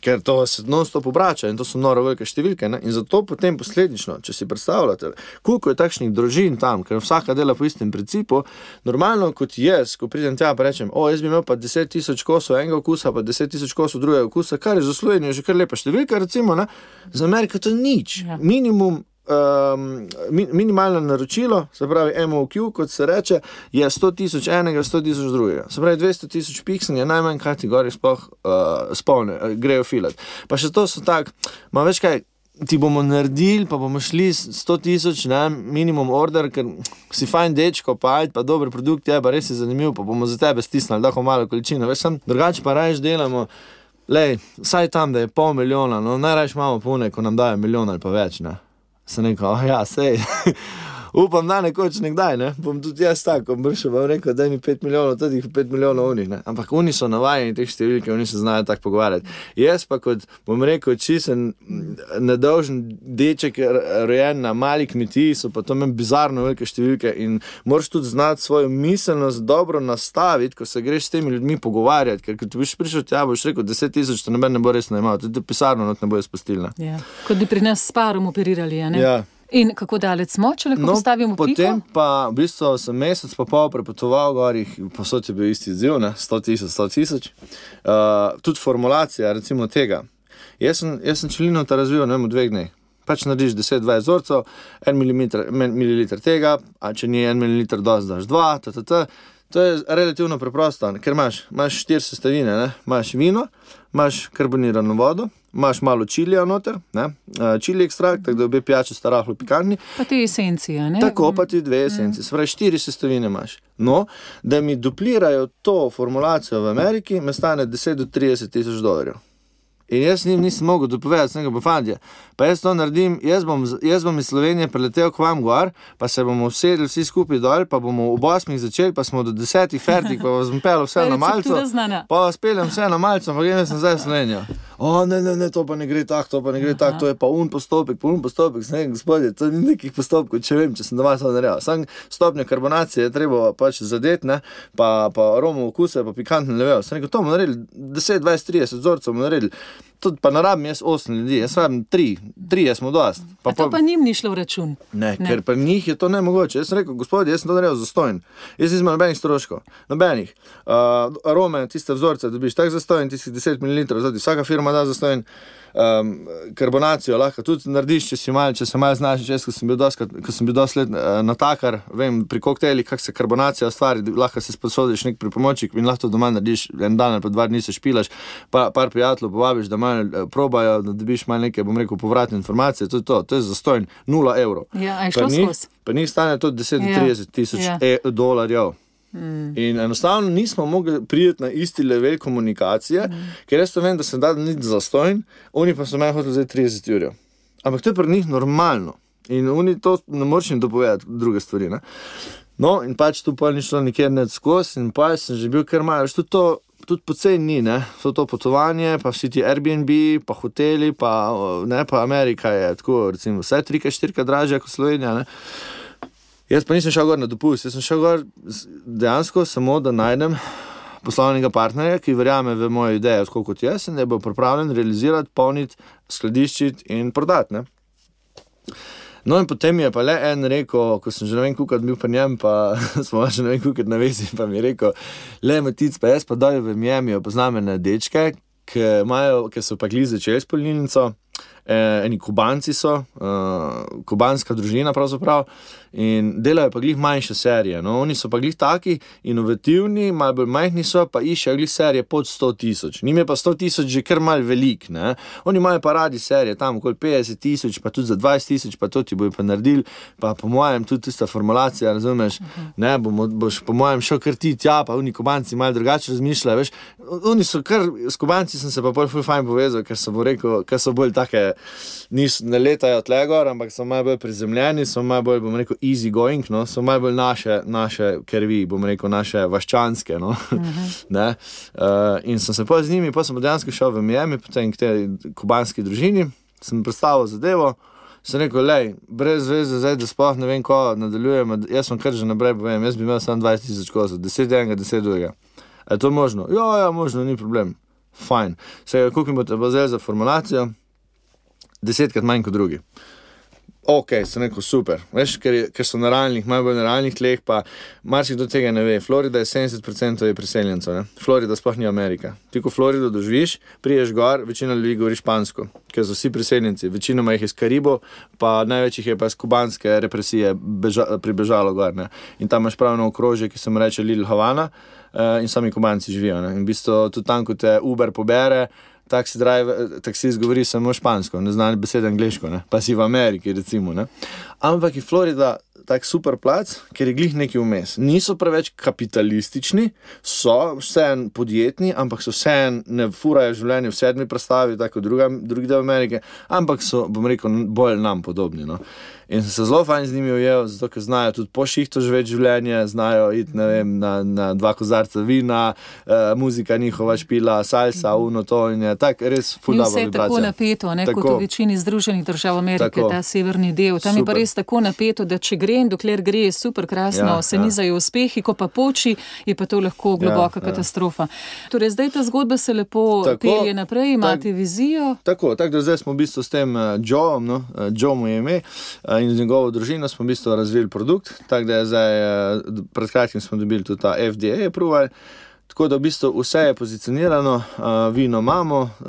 Ker to se non-stop obrača in to so noro velike številke. Ne? In zato potem posledično, če si predstavljate, koliko je takšnih družin tam, ker vsaka dela po istem principu, normalno kot jaz, ko pridem tja in rečem, o, jaz bi imel pa 10 tisoč kosov enega okusa, pa 10 tisoč kosov drugega okusa, kar je za Slovenijo že kar lepa številka, recimo, ne? za Ameriko to nič. Ja. Minimum. Um, mi, minimalno naročilo, se pravi, MOQ, kot se reče, je 100 tisoč enega, 100 tisoč drugega. Se pravi, 200 tisoč piksel je najmanj, kaj ti gori sploh uh, spolne, uh, grejo filat. Pa še to so tako, ma veš kaj, ti bomo naredili, pa bomo šli s 100 tisoč, minimum order, ker si fajn dečko, pa ajde, pa dober produkt je, pa res je zanimiv, pa bomo za tebe stisnili, da ho malo količino, veš, sem drugače pa rajš delamo. Lej, saj tam, da je pol milijona, no najraje imamo pune, ko nam dajo milijon ali pa več. Ne. Sem rekel, oh, ja, sej. Upam, da nekoč nekdaj, ne? bom tudi jaz tako, bom prišel in rekel, da mi 5 milijonov, tudi 5 milijonov unih. Ne? Ampak oni so navajeni teh številk, oni se znajo tako pogovarjati. Jaz pa kot, bom rekel, čisen nedolžen deček, rojen na mali kmetiji, so pa to meni bizarno velike številke in moraš tudi znati svojo miselnost dobro nastaviti, ko se greš s temi ljudmi pogovarjati. Ker ti boš prišel tja, boš rekel 10 tisoč, to noben ne bo resno imel, tudi pisarno ne bo spustilna. Ja. Kot bi pri nas s parom operirali. a ne? Ja. In kako daleč smo, če lahko no, postavimo potem piko? pa v bistvu sem mesec pa pol prepotoval gor, jih posod je bil isti ne? 100 tisoč, 100 tisoč. Uh, tudi formulacija, recimo tega. Jaz sem, jaz sem čelino ta razvil ne vem, v dveh dneh. Pač narediš 10-20 vzorcev, en milimeter, men- mililiter tega, a če ni en mililiter, dosti daš dva, ttt. To je relativno preprosto, ker imaš, imaš štiri sestavine, ne? imaš vino, imaš karbonirano vodo, imaš malo čilija noter, čili ekstrakt, tako da obe pijači sta rahlo pikantni. Pa te esencije. Ne? Tako pa ti dve esenci, se pravi, štiri sestavine imaš. No, da mi duplirajo to formulacijo v Ameriki, me stane 10 do 30 tisoč dolarjev. In jaz njim nisem mogel dopovedati, sem rekel, pa fantje, pa jaz to naredim, jaz bom, jaz bom iz Slovenije preletel k vam gor, pa se bomo usedli vsi skupaj dol, pa bomo ob 8 začeli, pa smo do 10 fertik, pa vas bom pel vse na malce. Pa vas peljem vse na malce, pa grem nazaj v Slovenijo. O, ne, ne, ne, to pa ne gre tako, to pa ne gre tako, to je pa un postopek, pa un postopek. Rekel, gospodje, to ni nekih postopkov, če vem, če sem doma to naredil. Sam stopnjo karbonacije je treba pač zadeti, ne, pa, pa aromo okuse, pa pikantno level. Sem rekel, to bomo naredili 10, 20, 30 vzorcev bomo naredili. Tudi pa ne rabim jaz 8 ljudi, jaz rabim 3, 3 smo dost. Pa to pa njim ni šlo v račun. Ne, ne. Ker pri njih je to nemogoče. Jaz sem rekel, gospod, jaz sem to naredil zastojn. Jaz nisem nobenih stroškov, nobenih. Uh, arome, tiste vzorce, dobiš tak zastojn, tistih 10 ml, zdaj vsaka firma da zastojn. Um, karbonacijo lahko tudi narediš, če si mal, če se malo znaš. Jaz, ko sem bil doskrat, ko sem bil dosti let uh, natakar, vem pri koktejlih, kako se karbonacija ustvari, lahko si sposodiš nek pripomoček in lahko doma narediš en dan ali pa dva dni se špilaš, pa par prijateljev povabiš, da malo uh, probajo, da dobiš malo neke, bom rekel, povratne informacije. To je to, to je zastojn, 0 evrov. Ja, Pa šlo njih-? Pa njih stane to 10 do Ja. 30 tisoč Ja. e dolarjev. In enostavno nismo mogli priti na isti level komunikacije, mm. ker jaz to vem, da se da nič zastojn, oni pa so meni hoteli zdaj 30 ur. Ampak to je pri njih normalno. In oni to ne moreš jim dopovedati, druge stvari. Ne? No, in pač tu pa ni šlo nikjer ne skozi, in pa sem že bil kar malo, tudi to. Tudi poceni ni, vse to potovanje, pa vsi ti Airbnb, pa hoteli, pa, ne, pa Amerika je tako, recimo, vse trikrat, štirikrat dražja kot Slovenija. Ne? Jaz pa nisem šel gor na dopust, jaz sem šel gor dejansko samo, da najdem poslovnega partnerja, ki verjame v moje ideje, tako kot jaz, in da bo pripravljen realizirati, polniti, skladiščiti in prodati. Ne? No, in potem je pa le en rekel, ko sem že ne vem, kako bil pri njem, pa smo že ne vem, kako na vezi, pa mi je rekel, le matic, pa jaz pa dol v Miami poznam ene dečke, ki, imajo, ki so pa gli začeli s polnilnico. Eh, eni kubanci so, uh, kubanska družina pravzaprav, in delajo pa glih manjše serije. No, oni so pa glih taki inovativni, malo bolj majhni so, pa iščejo glih serije pod 100 tisoč. Njim je pa 100 tisoč že kar mal velik. Ne? Oni imajo pa radi serije, tam okoli 50 tisoč, pa tudi za 20 tisoč, pa to ti bojo pa naredili. Pa po mojem, tudi tista formulacija, razumeš, ne, bomo, boš po mojem šel kar ti tja, pa oni kubanci malo drugače razmišljajo. Veš, oni so kar, s kubanci sem se pa bolj fajn povezal, ker so, bo rekel, ker so bolj take, niso, ne letajo tle gor, ampak so malo bolj prizemljeni, so malo bolj, bom rekel, easy going, no? so malo bolj naše, naše krvi, bom rekel, naše vaščanske. No? Ne? uh, in sem se pa z njimi, pa sem dejansko šel v Miami, potem k tej kubanski družini, sem predstavil zadevo. Sem rekel, lej, brez veze, zdaj, da sploh ne vem, ko nadaljujemo. Jaz sem kar že naprej povem, jaz bi imel samo 20 tisoč kosov, 10 enega, 10 drugega. Je to možno? Ja, ja, možno, ni problem. Fajn. Se koliko mi boste pa zdaj za formulacijo? Desetkrat manj kot drugi. Ok, sem rekel super. Veš, ker, ker so na realnih, malo bolj na realnih tleh, pa marsikdo tega ne ve. Florida je 70% je priseljencev, ne? Florida sploh ni Amerika. Ti, ko Florido doživiš, priješ gor, večina ljudi govori špansko, ker so vsi priseljenci, večinoma jih je iz Karibov, pa največ jih je pa iz kubanske represije beža, pribežalo gor. Ne? In tam imaš pravno okrožje, ki se mu reče Lil Havana uh, in sami kubanci živijo. Ne? In v bistvu tudi tam, ko te Uber pobere. Taksi, driver, taksist govori samo špansko, ne zna besede angliško, ne? pa si v Ameriki, recimo. Ne? Ampak je Florida tak super plac, ker je glih neki vmes. Niso preveč kapitalistični, so vseeno podjetni, ampak so vseeno ne furajo življenje v sedmi predstavi, tako kot drugi del Amerike, ampak so, bom rekel, bolj nam podobni. No? In sem se zelo fajn z njimi ujel, zato ker znajo tudi po šihtu živeti življenje, znajo iti vem, na, na dva kozarca vina, uh, muzika njihova špila, salsa, uno to in je tako res fulano. vse tako napeto, ne, kot v večini Združenih držav Amerike, Tako. ta severni del. Tam je pa Super. res tako napeto, da če gre in dokler gre, je super krasno, Ja, se ja. nizajo uspehi, ko pa poči, je pa to lahko globoka ja. katastrofa. Torej, zdaj ta zgodba se lepo Tako, pelje naprej, imate tak- vizijo. Tako, tako da zdaj smo v bistvu s tem uh, Joeom, no, uh, Joe mu je ime uh, in z njegovo družino smo v bistvu razvili produkt. Tako da je zdaj, uh, pred kratkim smo dobili tudi ta FDA approval. Tako da v bistvu vse je pozicionirano, uh, vino imamo, uh,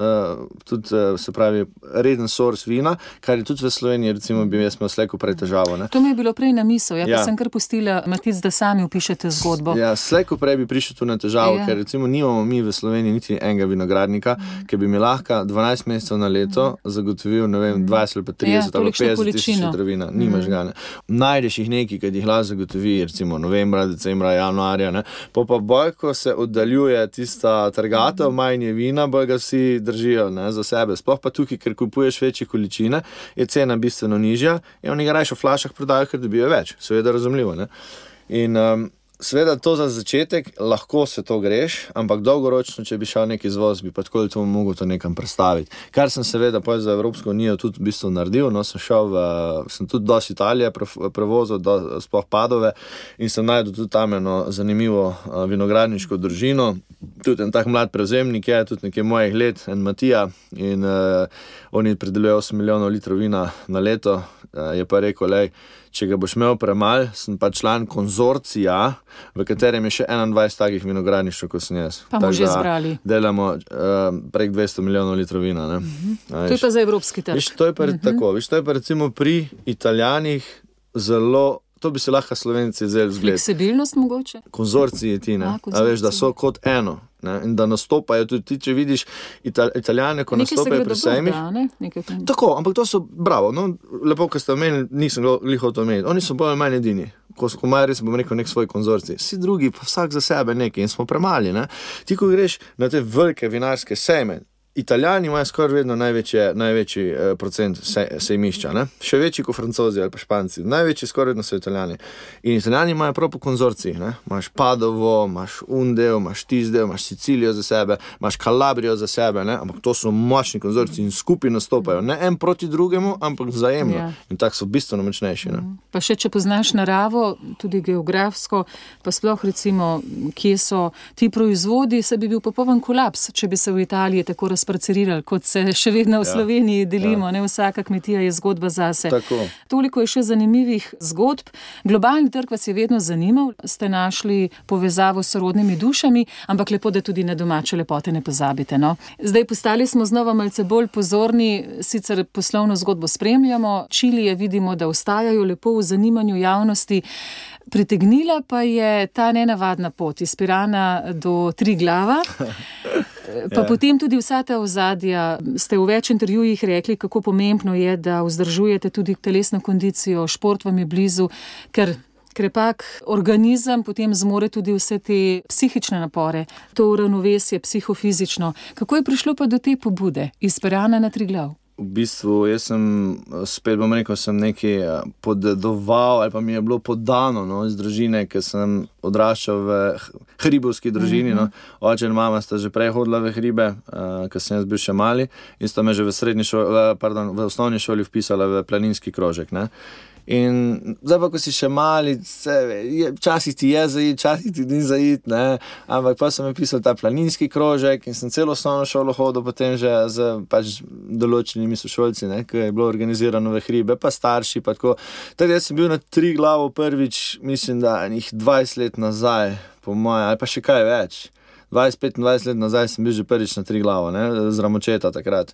tudi uh, se pravi reden source vina, kar je tudi v Sloveniji, recimo, bi jaz imel slejko prej težavo. Ne? To mi je bilo prej na misel, ja, Ja. sem kar pustila, Matic, da sami opišete zgodbo. Ja, slejko prej bi prišel tu na težavo, Ja. ker recimo nimamo mi v Sloveniji niti enega vinogradnika, mm. ki bi mi lahko 12 mesecev na leto zagotovil ne vem, 20 ali pa 30 Ja, ali pa tolikšno 50 tisoč količino. litrov vina. Nimaš ga. Ne. Najdeš jih nekaj, ki jih lahko zagotovi, recimo novembra, decembra, januarja, ne. po pa bolj, ko se oddaljuje tista trgatev, manj je vina, bolj ga vsi držijo ne, za sebe. Sploh pa tukaj, ker kupuješ večje količine, je cena bistveno nižja in oni ga raje v flašah prodajo, ker dobijo več. Seveda razumljivo. Ne. In um, Sveda, to za začetek, lahko se to greš, ampak dolgoročno, če bi šel neki izvoz, bi pa tako ali tako mogel to nekam predstaviti. Kar sem seveda za Evropsko unijo tudi v bistvu naredil. No, sem šel v, sem tudi do Italije prevozil, do spoh padove in sem najdel tudi tam eno zanimivo vinogradniško družino. Tudi en tak mlad prevzemnik je, tudi nekaj mojih let, en Matija in uh, oni pridelujejo 8 milijonov litrov vina na leto. Uh, je pa rekel, lej če ga boš imel premalo, sem pa član konzorcija, v katerem je še 21 takih vinogradništv, kot sem jaz. Pa bomo že zbrali. Delamo uh, prek 200 milijonov litrov vina. Uh -huh. To je pa za evropski trg. Viš, to je pa, uh mhm. -huh. tako, viš, to je pa recimo pri Italijanih zelo. To bi se lahko slovenci zelo zgledali. Fleksibilnost mogoče. Konzorcije ti ne. A, veš, da so kot eno. Ne, in da nastopajo tudi ti, če vidiš italijane, ko Nekaj nastopajo pri sejmih. Tako, ampak to so bravo. No, lepo, kar ste omenili, nisem jih hotel omeniti. Oni so bolj ali manj edini. Ko so imajo res, bom rekel, nek svoj konzorcij. Vsi drugi, pa vsak za sebe nekaj in smo premali. Ne. Ti, ko greš na te velike vinarske sejme, Italijani imajo skoraj vedno največje, največji eh, procent se, sejmišča, ne? še večji kot francozi ali pa španci. Največji skoraj vedno so Italijani. In Italijani imajo prav po konzorciji. Imáš Padovo, imaš Undeo, imaš Tizdeo, imaš Sicilijo za sebe, imaš Kalabrijo za sebe. Ne? Ampak to so močni konzorci in skupaj nastopajo. Ne en proti drugemu, ampak vzajemno. Ja. In tako so bistveno močnejši. Ne? Pa še če poznaš naravo, tudi geografsko, pa sploh recimo, kje so ti proizvodi, se bi bil popoln kolaps, če bi se v Italiji tako razpravljali razparcelirali, kot se še vedno v ja. Sloveniji delimo. Ja. Vsaka kmetija je zgodba zase. Tako. Toliko je še zanimivih zgodb. Globalni trg vas je vedno zanimal, ste našli povezavo s rodnimi dušami, ampak lepo, da tudi na domače lepote ne pozabite. No? Zdaj postali smo znova malce bolj pozorni, sicer poslovno zgodbo spremljamo, Čilije vidimo, da ostajajo lepo v zanimanju javnosti. Pritegnila pa je ta nenavadna pot iz Pirana do Triglava. Pa ja. potem tudi vsa ta ozadja. Ste v več intervjujih rekli, kako pomembno je, da vzdržujete tudi telesno kondicijo, šport vam je blizu, ker krepak organizem potem zmore tudi vse te psihične napore, to uravnovesje psihofizično. Kako je prišlo pa do te pobude iz Pirana na Triglav? V bistvu jaz sem spet, bom rekel, sem nekaj eh, podedoval ali pa mi je bilo podano no, iz družine, ker sem odraščal v hribovski družini. Mm -hmm. no. Oče in mama sta že prej hodila v hribe, uh, ker sem jaz bil še mali in sta me že v, šoli, pardon, v osnovni šoli vpisala v planinski krožek. Ne. In zdaj, pa, ko si še mali, včasih ti je zaid, včasih ti ni zaid, ne? ampak pa sem pisal ta planinski krožek in sem celo osnovno šolo hodil, potem že z pač, določenimi sošolci, ki je bilo organizirano v hribe, pa starši. Pa tako tako jaz sem bil na tri glavo prvič, mislim, da jih 20 let nazaj, po mojem, ali pa še kaj več. 20-25 let nazaj sem bil že prvič na tri glavo, z ramočeta takrat.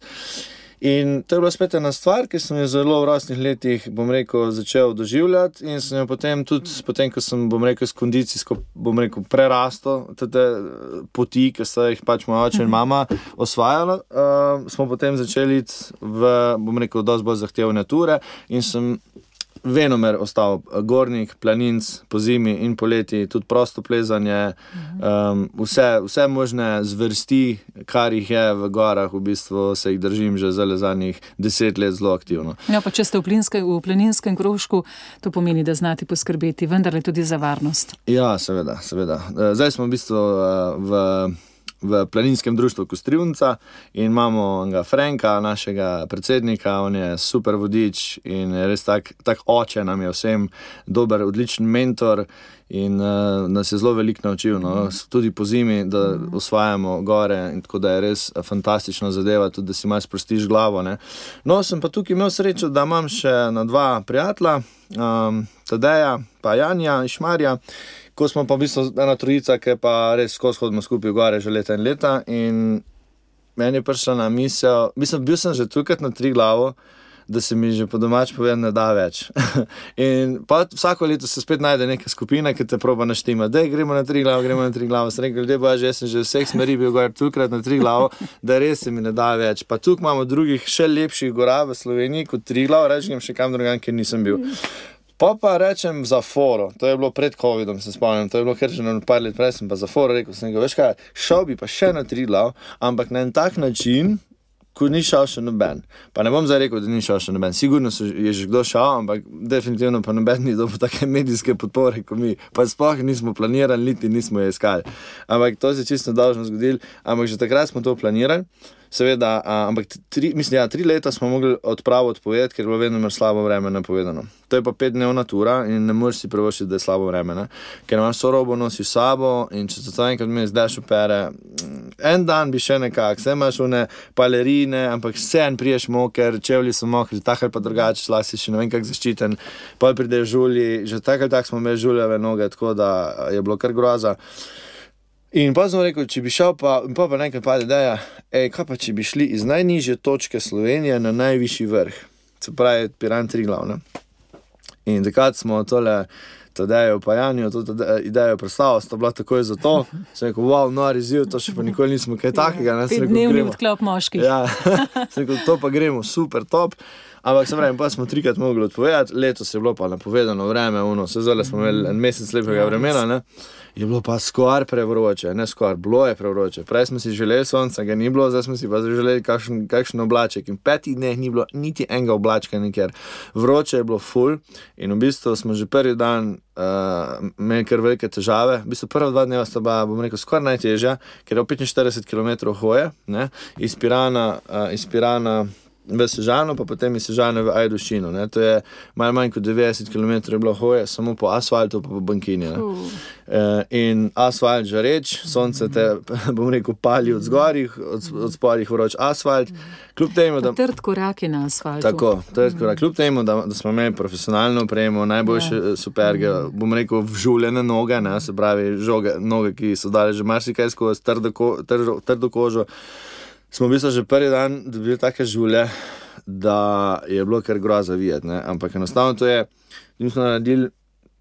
In to je bila spet ena stvar, ki sem jo zelo v rosnih letih, bom rekel, začel doživljati. In sem jo potem tudi, potem, ko sem, bom rekel, s kondicijsko, bom rekel, prerastel te poti, ki so jih pač moj oče in mama osvajali, uh, smo potem začeli v, bom rekel, dosti bolj zahtevne ture. In sem venomer ostal gornik, planinc po zimi in poleti, tudi prosto plezanje, um, vse, vse možne zvrsti, kar jih je v gorah, v bistvu se jih držim že za zadnjih deset let zelo aktivno. Ja, pa če ste v, plinske, v planinskem krožku, to pomeni, da znate poskrbeti, vendar tudi za varnost. Ja, seveda, seveda. Zdaj smo v bistvu v v planinskem društvu Kostrivnica in imamo ga Franka, našega predsednika, on je super vodič in res tak, tak oče nam je vsem, dober, odličen mentor. In uh, nas je zelo veliko naučil, no? tudi po zimi, da osvajamo gore. Tako da je res fantastična zadeva, tudi da si malo sprostiš glavo. Ne? No, sem pa tukaj imel srečo, da imam še na dva prijatelja, um, Tadeja in Janja iz Šmarja, ko smo pa v bistvu ena trojica, ki pa res skozi hodimo skupaj gore že leta in leta. In meni je prišla na misel, mislim, bil sem že tukaj na tri glavo. Da se mi že po domač povem, ne da več. in vsako leto se spet najde neka skupina, ki te proba naštima, da gremo na tri glave, gremo na tri glave. Sem rekel, da je že že vseh smeri bil gor tukaj na tri glave, da res se mi ne da več. Pa tukaj imamo drugih, še lepših gora v Sloveniji kot tri glave, rečem še kam drugam, ker nisem bil. Pa pa rečem za foro, to je bilo pred COVID-om, se spomnim, to je bilo kar že par let prej, sem pa za foro rekel, sem rekel, veš kaj, šel bi pa še na tri glav, ampak na en tak način, ko ni šel še noben. Pa ne bom zdaj rekel, da ni šel še noben, sigurno so, je že kdo šel, ampak definitivno pa noben ni dobil take medijske podpore, kot mi, pa sploh nismo planirali, niti nismo je iskali. Ampak to se je čisto dolžno zgodilo, ampak že takrat smo to planirali. Seveda, a, ampak tri, mislim, ja, tri leta smo mogli odpravo odpovedati, ker je bilo vedno slabo vreme napovedano. To je pa petdnevna tura in ne moreš si privoščiti, da je slabo vreme, ne? ker imaš sorobo nosi s sabo in če se to enkrat mi zdaj šopere, en dan bi še nekako, vse imaš une palerine, ampak vse en priješ moker, čevlji so mokri, tako ali pa drugače, slasi še ne vem kako zaščiten, pa pride žulji, že tako ali tako smo imeli žuljave noge, tako da je bilo kar groza. In pa sem rekel, če bi šel, pa, pa, pa nekaj pade, da je, kaj pa če bi šli iz najnižje točke Slovenije na najvišji vrh, se pravi, Piran tri glavne. In takrat smo tole. Tadejo pa Janijo, to idejo predstavil, sta bila takoj za to. Sem rekel, wow, nori ziv, to še pa nikoli nismo kaj takega. ne." Sem rekel, Dnevni "Gremo." odklop moških. Ja, sem rekel, to pa gremo, super, top. Ampak se pravi, pa smo trikrat mogli odpovedati, letos je bilo pa napovedano vreme, uno, se zdaj smo imeli en mesec lepega vremena, ne? je bilo pa skoraj prevroče, ne skoraj, bilo je prevroče. Prej smo si želeli sonca, ga ni bilo, zdaj smo si pa želeli kakšen, kakšen oblaček. In petih dneh ni bilo niti enega oblačka, nikjer. Vroče je bilo full in v bistvu smo že prvi dan uh, imeli kar velike težave. V bistvu prva dva dneva sta bila, bom rekel, skoraj najtežja, ker je 45 km hoje, ne, iz Pirana, uh, iz Pirana v Sežano, pa potem iz Sežane v Ajdušino. Ne. To je malo manj kot 90 km bilo hoje, samo po asfaltu, pa po bankini. Uh, Uh, in asfalt žareč, sonce te, bom rekel, pali od zgorih, od, od spodih vroč asfalt. Kljub temu, da. Trd korak je na asfaltu. Tako, to je skoro. Kljub temu, da, da smo imeli profesionalno opremo, najboljše ja. superge, bom rekel, vžuljene noge, ne, se pravi, žoge, noge, ki so dale že marsikaj skozi trdo, ko, trdo, trdo kožo, smo v bistvu že prvi dan dobili take žulje, da je bilo kar groza videti. ne. Ampak enostavno to je, mi smo naredili.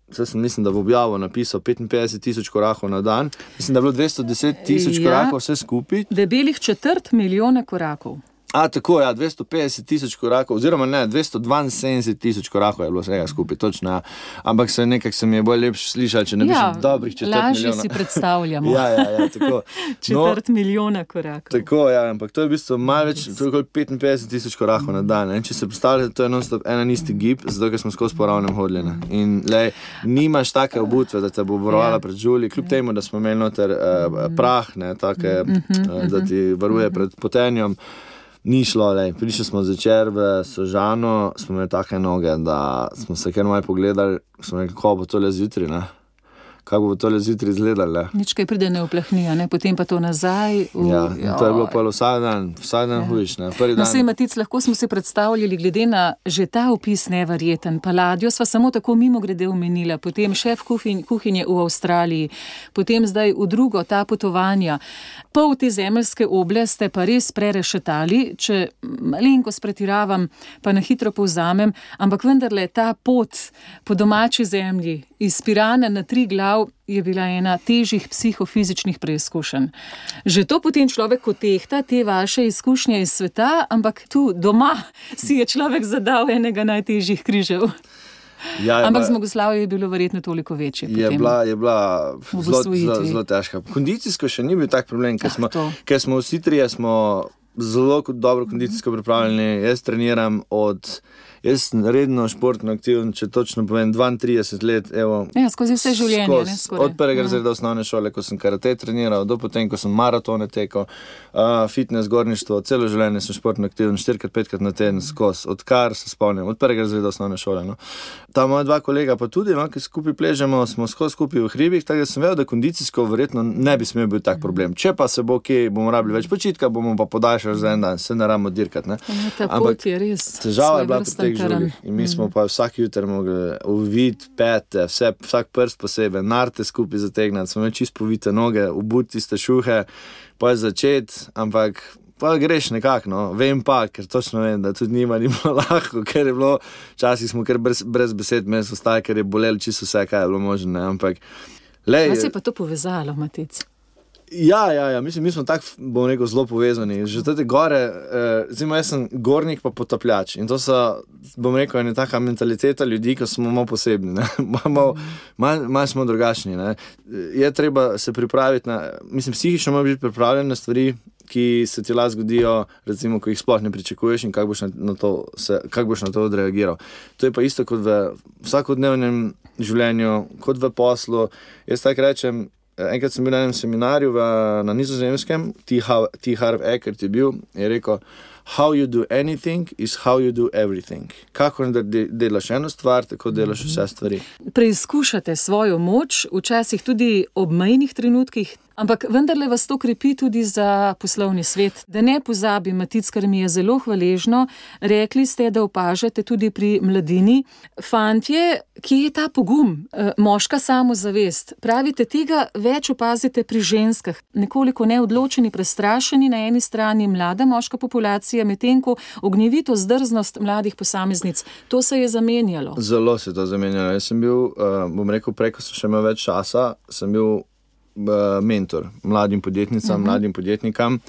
Zdaj sem, mislim, da bo objavil napisal 55 tisoč korakov na dan. Mislim, da je bilo 210 tisoč Ja. korakov vse skupaj. Debelih četrt milijona korakov. A, tako, ja, 250 tisoč korakov, oziroma ne, 272 tisoč korakov je bilo vsega skupaj, točno. Ja. Ampak se nekako se mi je bolj lepše slišati, če ne bi Ja, šel dobrih četrt lažje milijona. si predstavljamo. ja, ja, ja, tako. No, Četrt milijona korakov. Tako, ja, ampak to je v bistvu malo več, to je okoli 55 tisoč korakov na dan. Ne? Če se predstavljate, to je non-stop en in isti gib, zato ker smo skozi po ravnem hodili. ne. In lej, nimaš take obutve, da te bo obrovala Ja. pred žuli, kljub temu, da smo imeli noter uh, prah, ne, take, uh, da ti varuje pred potenjem. Ni šlo, lej. prišli smo zvečer v Sožano, smo imeli take noge, da smo se kar malo pogledali, smo rekli, kako bo tole zjutraj, ne? Kako bo tole zjutraj izgledalo. Nič kaj pride ne vplahni, a ne? potem pa to nazaj. v- Ja, in to je bilo pa vsak dan, vsak dan ja. Prvi No, sej, Matic, lahko smo si predstavljali, glede na že ta opis neverjeten. Paladjo sva samo tako mimo grede omenila, potem šef kuhin, kuhinje v Avstraliji, potem zdaj v drugo ta potovanja. Pol te zemeljske oble ste pa res prerešetali, če malenkost pretiravam, pa na hitro povzamem, ampak vendarle ta pot po domači zemlji iz Pirana na tri glav je bila ena težjih psihofizičnih preizkušenj. Že to potem človek otehta te vaše izkušnje iz sveta, ampak tu doma si je človek zadal enega najtežjih križev. Ja, Ampak bila- zmagoslavje je bilo verjetno toliko večje. Je bila, je bila zelo, zelo, zelo težka. Kondicijsko še ni bil tak problem, ker Ah, smo, ker smo vsi trije zelo dobro kondicijsko pripravljeni. Jaz treniram od. Jaz sem redno športno aktiven, če točno povem, 32 let. Evo, Ja, skozi vse življenje, skozi. ne, skoraj. Od prvega Ja. razreda osnovne šole, ko sem karate treniral, do potem, ko sem maratone tekel, uh, fitness, gorništvo, celo življenje sem športno aktiven, 4-5 na teden skozi, odkar se spomnim, od prvega razreda osnovne šole. No. Ta moja dva kolega pa tudi, no, ki skupaj pležemo, smo skozi skupaj v hribih, tako da sem vedel, da kondicijsko verjetno ne bi smel biti tak problem. Če pa se bo kje, bomo rabili več počitka, bomo pa podaljšali za en dan, se ne ramo dirkati. Ne. Ja, Ampak. Težava je bila pri teh žulih. In mi smo pa vsak jutr mogli uvid, pete, vse, vsak prst posebej, narte skupaj zategniti, smo imeli čist povite noge, obuti tiste šuhe, pa je začeti, ampak. Pa greš nekako, no. vem pa, ker točno vem, da tudi njima ni bilo lahko, ker je bilo, včasih smo kar brez, brez besed mes ostali, ker je bolelo čisto vse, kaj je bilo možno. ne. Ampak, lej, se je pa to povezalo, Matic? Ja, ja, ja. Mislim, mi smo tako, bom rekel, zelo povezani. Že te gore, eh, recimo, jaz sem gornik, pa potapljač. In to so, bom rekel, ena taka mentaliteta ljudi, ki smo malo posebni, malo, malo, malo smo drugačni. Ne. Je treba se pripraviti na, mislim, psihično moramo biti pripravljeni na stvari, ki se ti lahko zgodijo, recimo, ko jih sploh ne pričakuješ in kako boš na, na, to se- kako boš na to odreagiral. To je pa isto kot v vsakodnevnem življenju, kot v poslu. Jaz tako rečem. Enkrat sem bil na enem seminarju v, na Nizozemskem, T. Har- T. Harv Eckert je bil in je rekel: How you do anything is how you do everything. Kako de, delaš eno stvar, tako delaš vse stvari. Preizkušate svojo moč, včasih tudi ob mejnih trenutkih, ampak vendarle vas to krepi tudi za poslovni svet. Da ne pozabim, Matic, kar mi je zelo hvaležno, rekli ste, da opažate tudi pri mladini. Fantje, kje je ta pogum, eh, moška samozavest? Pravite, tega več opazite pri ženskah, nekoliko neodločeni, prestrašeni na eni strani mlada moška populacija, medtem ko ognjevito zdrznost mladih posameznic. To se je zamenjalo. Zelo se je to zamenjalo. Jaz sem bil, uh, bom rekel, preko sem še imel več časa, sem bil uh, mentor mladim podjetnicam, uh -huh. mladim podjetnikam.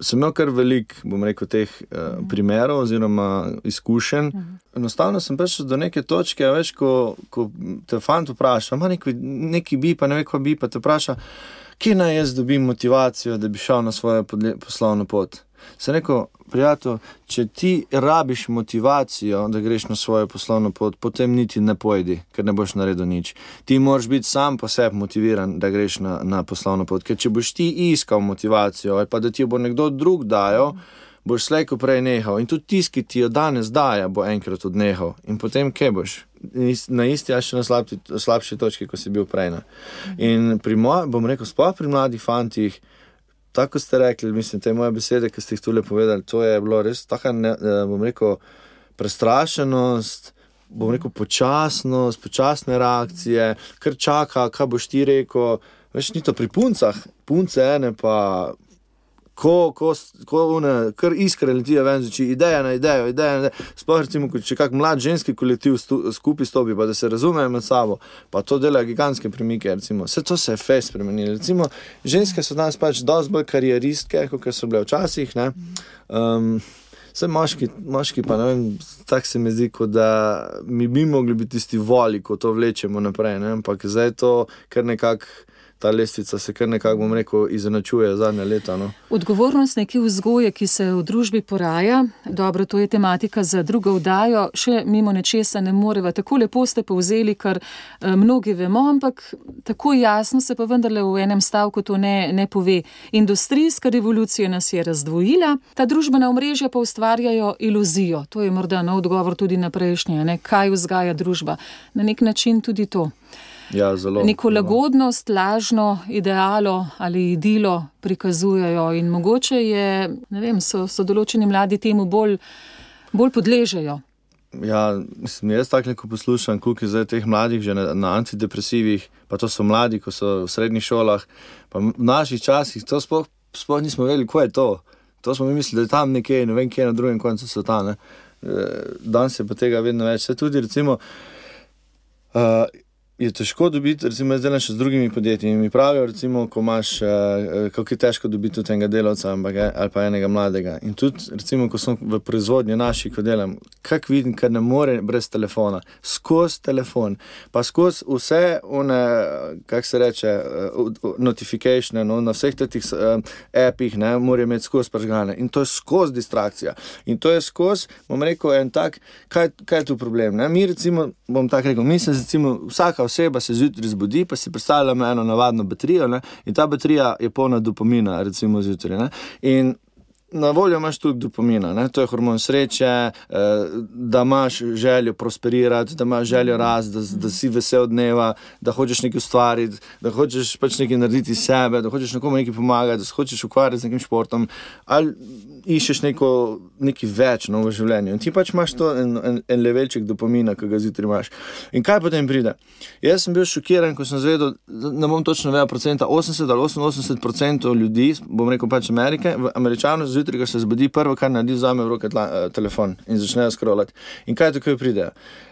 Sem imel kar veliko, bom rekel, teh uh, primerov oziroma izkušenj. Uh -huh. Enostavno sem prišel do neke točke, veš, ko, ko te fant vpraša, ima neki, neki bi, pa ne ve, kaj bi, pa te vpraša, kje naj jaz dobim motivacijo, da bi šel na svojo poslovno pot. Sem rekel, prijatelj, če ti rabiš motivacijo, da greš na svojo poslovno pot, potem niti ne pojdi, ker ne boš naredil nič. Ti moraš biti sam po sebi motiviran, da greš na, na poslovno pot. Ker če boš ti iskal motivacijo, ali pa da ti jo bo nekdo drug dajal, boš slejko prej nehal. In tudi tisti, ki ti jo danes daje, bo enkrat odnehal. In potem kje boš? Na isti, a še na slabši, slabši točki, kot si bil prej. Ne? In pri mojem, bom rekel, sploh pri mladih fantih. Tako ste rekli, mislim, te moje besede, ki ste jih tu le povedali, to je bilo res tako, ne, bom rekel, prestrašenost, bom rekel, počasnost, počasne reakcije, kar čaka, kaj boš ti rekel. Veš, ni to pri puncah, punce ene pa. Ko, ko, ko une, kar iskre letijo ven, če ideja na idejo, ideja na idejo. Sploh recimo, če kak mlad ženski kolektiv stu, skupaj stopi, pa da se razumejo med sabo, pa to dela gigantske premike. Recimo. Vse to se je fez spremenilo. Recimo, ženske so danes pač dosti bolj karieristke, kot so bile včasih. ne. Um, Vse moški, moški pa vem, tako se mi zdi, da mi bi mogli biti tisti voli, ko to vlečemo naprej. Ne? Ampak zdaj je to kar nekako, ta lestvica se kar nekako, bom rekel, izenačuje zadnje leta. No? Odgovornost neke vzgoje, ki se v družbi poraja, dobro, to je tematika za drugo vdajo, še mimo nečesa ne moreva. Tako lepo ste povzeli, kar eh, mnogi vemo, ampak tako jasno se pa vendarle v enem stavku to ne, ne pove. Industrijska revolucija nas je razdvojila, ta družbena omrežja pa ustvarjajo iluzijo. To je morda nov odgovor tudi na prejšnje, ne? kaj vzgaja družba. Na nek način tudi to. Ja, zelo. Neko lagodnost, lažno idealo ali idilo prikazujejo, in mogoče je, vem, so, so določeni mladi temu bolj, bolj podležejo. Ja, mislim, jaz tako neko poslušam, koliko je zdaj teh mladih že na, na antidepresivih, pa to so mladi, ko so v srednjih šolah. Pa v naših časih to sploh, sploh nismo vedeli, kaj je to. To smo mi mislili, da je tam nekje, ne vem, kje na drugem koncu sveta. ne. Eh, Danes je pa tega vedno več. Se tudi, recimo, uh, je težko dobiti, recimo, zdaj še z drugimi podjetji. Mi pravijo, recimo, ko imaš, uh, kako je težko dobiti tudi enega delavca eh, ali pa enega mladega. In tudi, recimo, ko sem v proizvodnji naši, ko delam, kak vidim, ker ne more brez telefona, skozi telefon, pa skozi vse, one, kako se reče, notifikacije, no, na vseh teh apih, ne, morajo imeti skozi pržgane. In to je skozi distrakcija. In to je skozi, bom rekel, en tak, kaj, kaj je tu problem. Ne? Mi, recimo, bom tako rekel, mi se, recimo, vsaka oseba se zjutraj zbudi, pa si predstavljamo eno navadno baterijo ne? in ta baterija je polna dopamina, recimo zjutraj. ne. In Na voljo imaš tudi dopamina, ne? to je hormon sreče, eh, da imaš željo prosperirati, da imaš željo rasti, da, da si vesel dneva, da hočeš nekaj ustvariti, da hočeš pač nekaj narediti iz sebe, da hočeš nekomu nekaj pomagati, da se hočeš ukvarjati z nekim športom ali iščeš nekaj več no, v življenju. In ti pač imaš to en, en, en levelček dopamina, ki ga zjutraj imaš. In kaj potem pride? Jaz sem bil šokiran, ko sem zvedel, ne bom točno vedel, procenta 80 ali 88 procentov ljudi, bom rekel pač Amerike, v Američanu zjutraj, ko se zbudi, prvo, kar naredi, vzame v roke tla, eh, telefon in začnejo scrollati. In kaj takoj pride?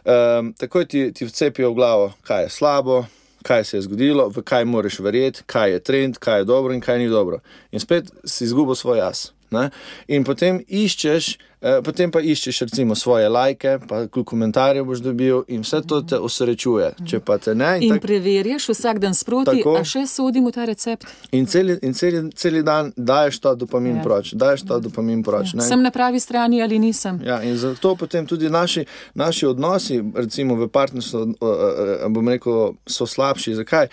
Um, takoj ti, ti vcepijo v glavo, kaj je slabo, kaj se je zgodilo, v kaj moraš verjeti, kaj je trend, kaj je dobro in kaj ni dobro. In spet si izgubil svoj jaz. Ne? In potem iščeš, eh, potem pa iščeš recimo svoje lajke, pa koliko komentarjev boš dobil in vse to te osrečuje. Če pa te ne, In tak- preverjaš vsak dan sproti, Tako. a še sodim v ta recept. in celi, in celi, celi dan daješ ta dopamin Ja. proč, daješ ta dopamin proč. ne. Sem na pravi strani ali nisem. Ja, in zato potem tudi naši, naši odnosi, recimo v partnerstvu, eh, eh, bom rekel, so slabši. Zakaj?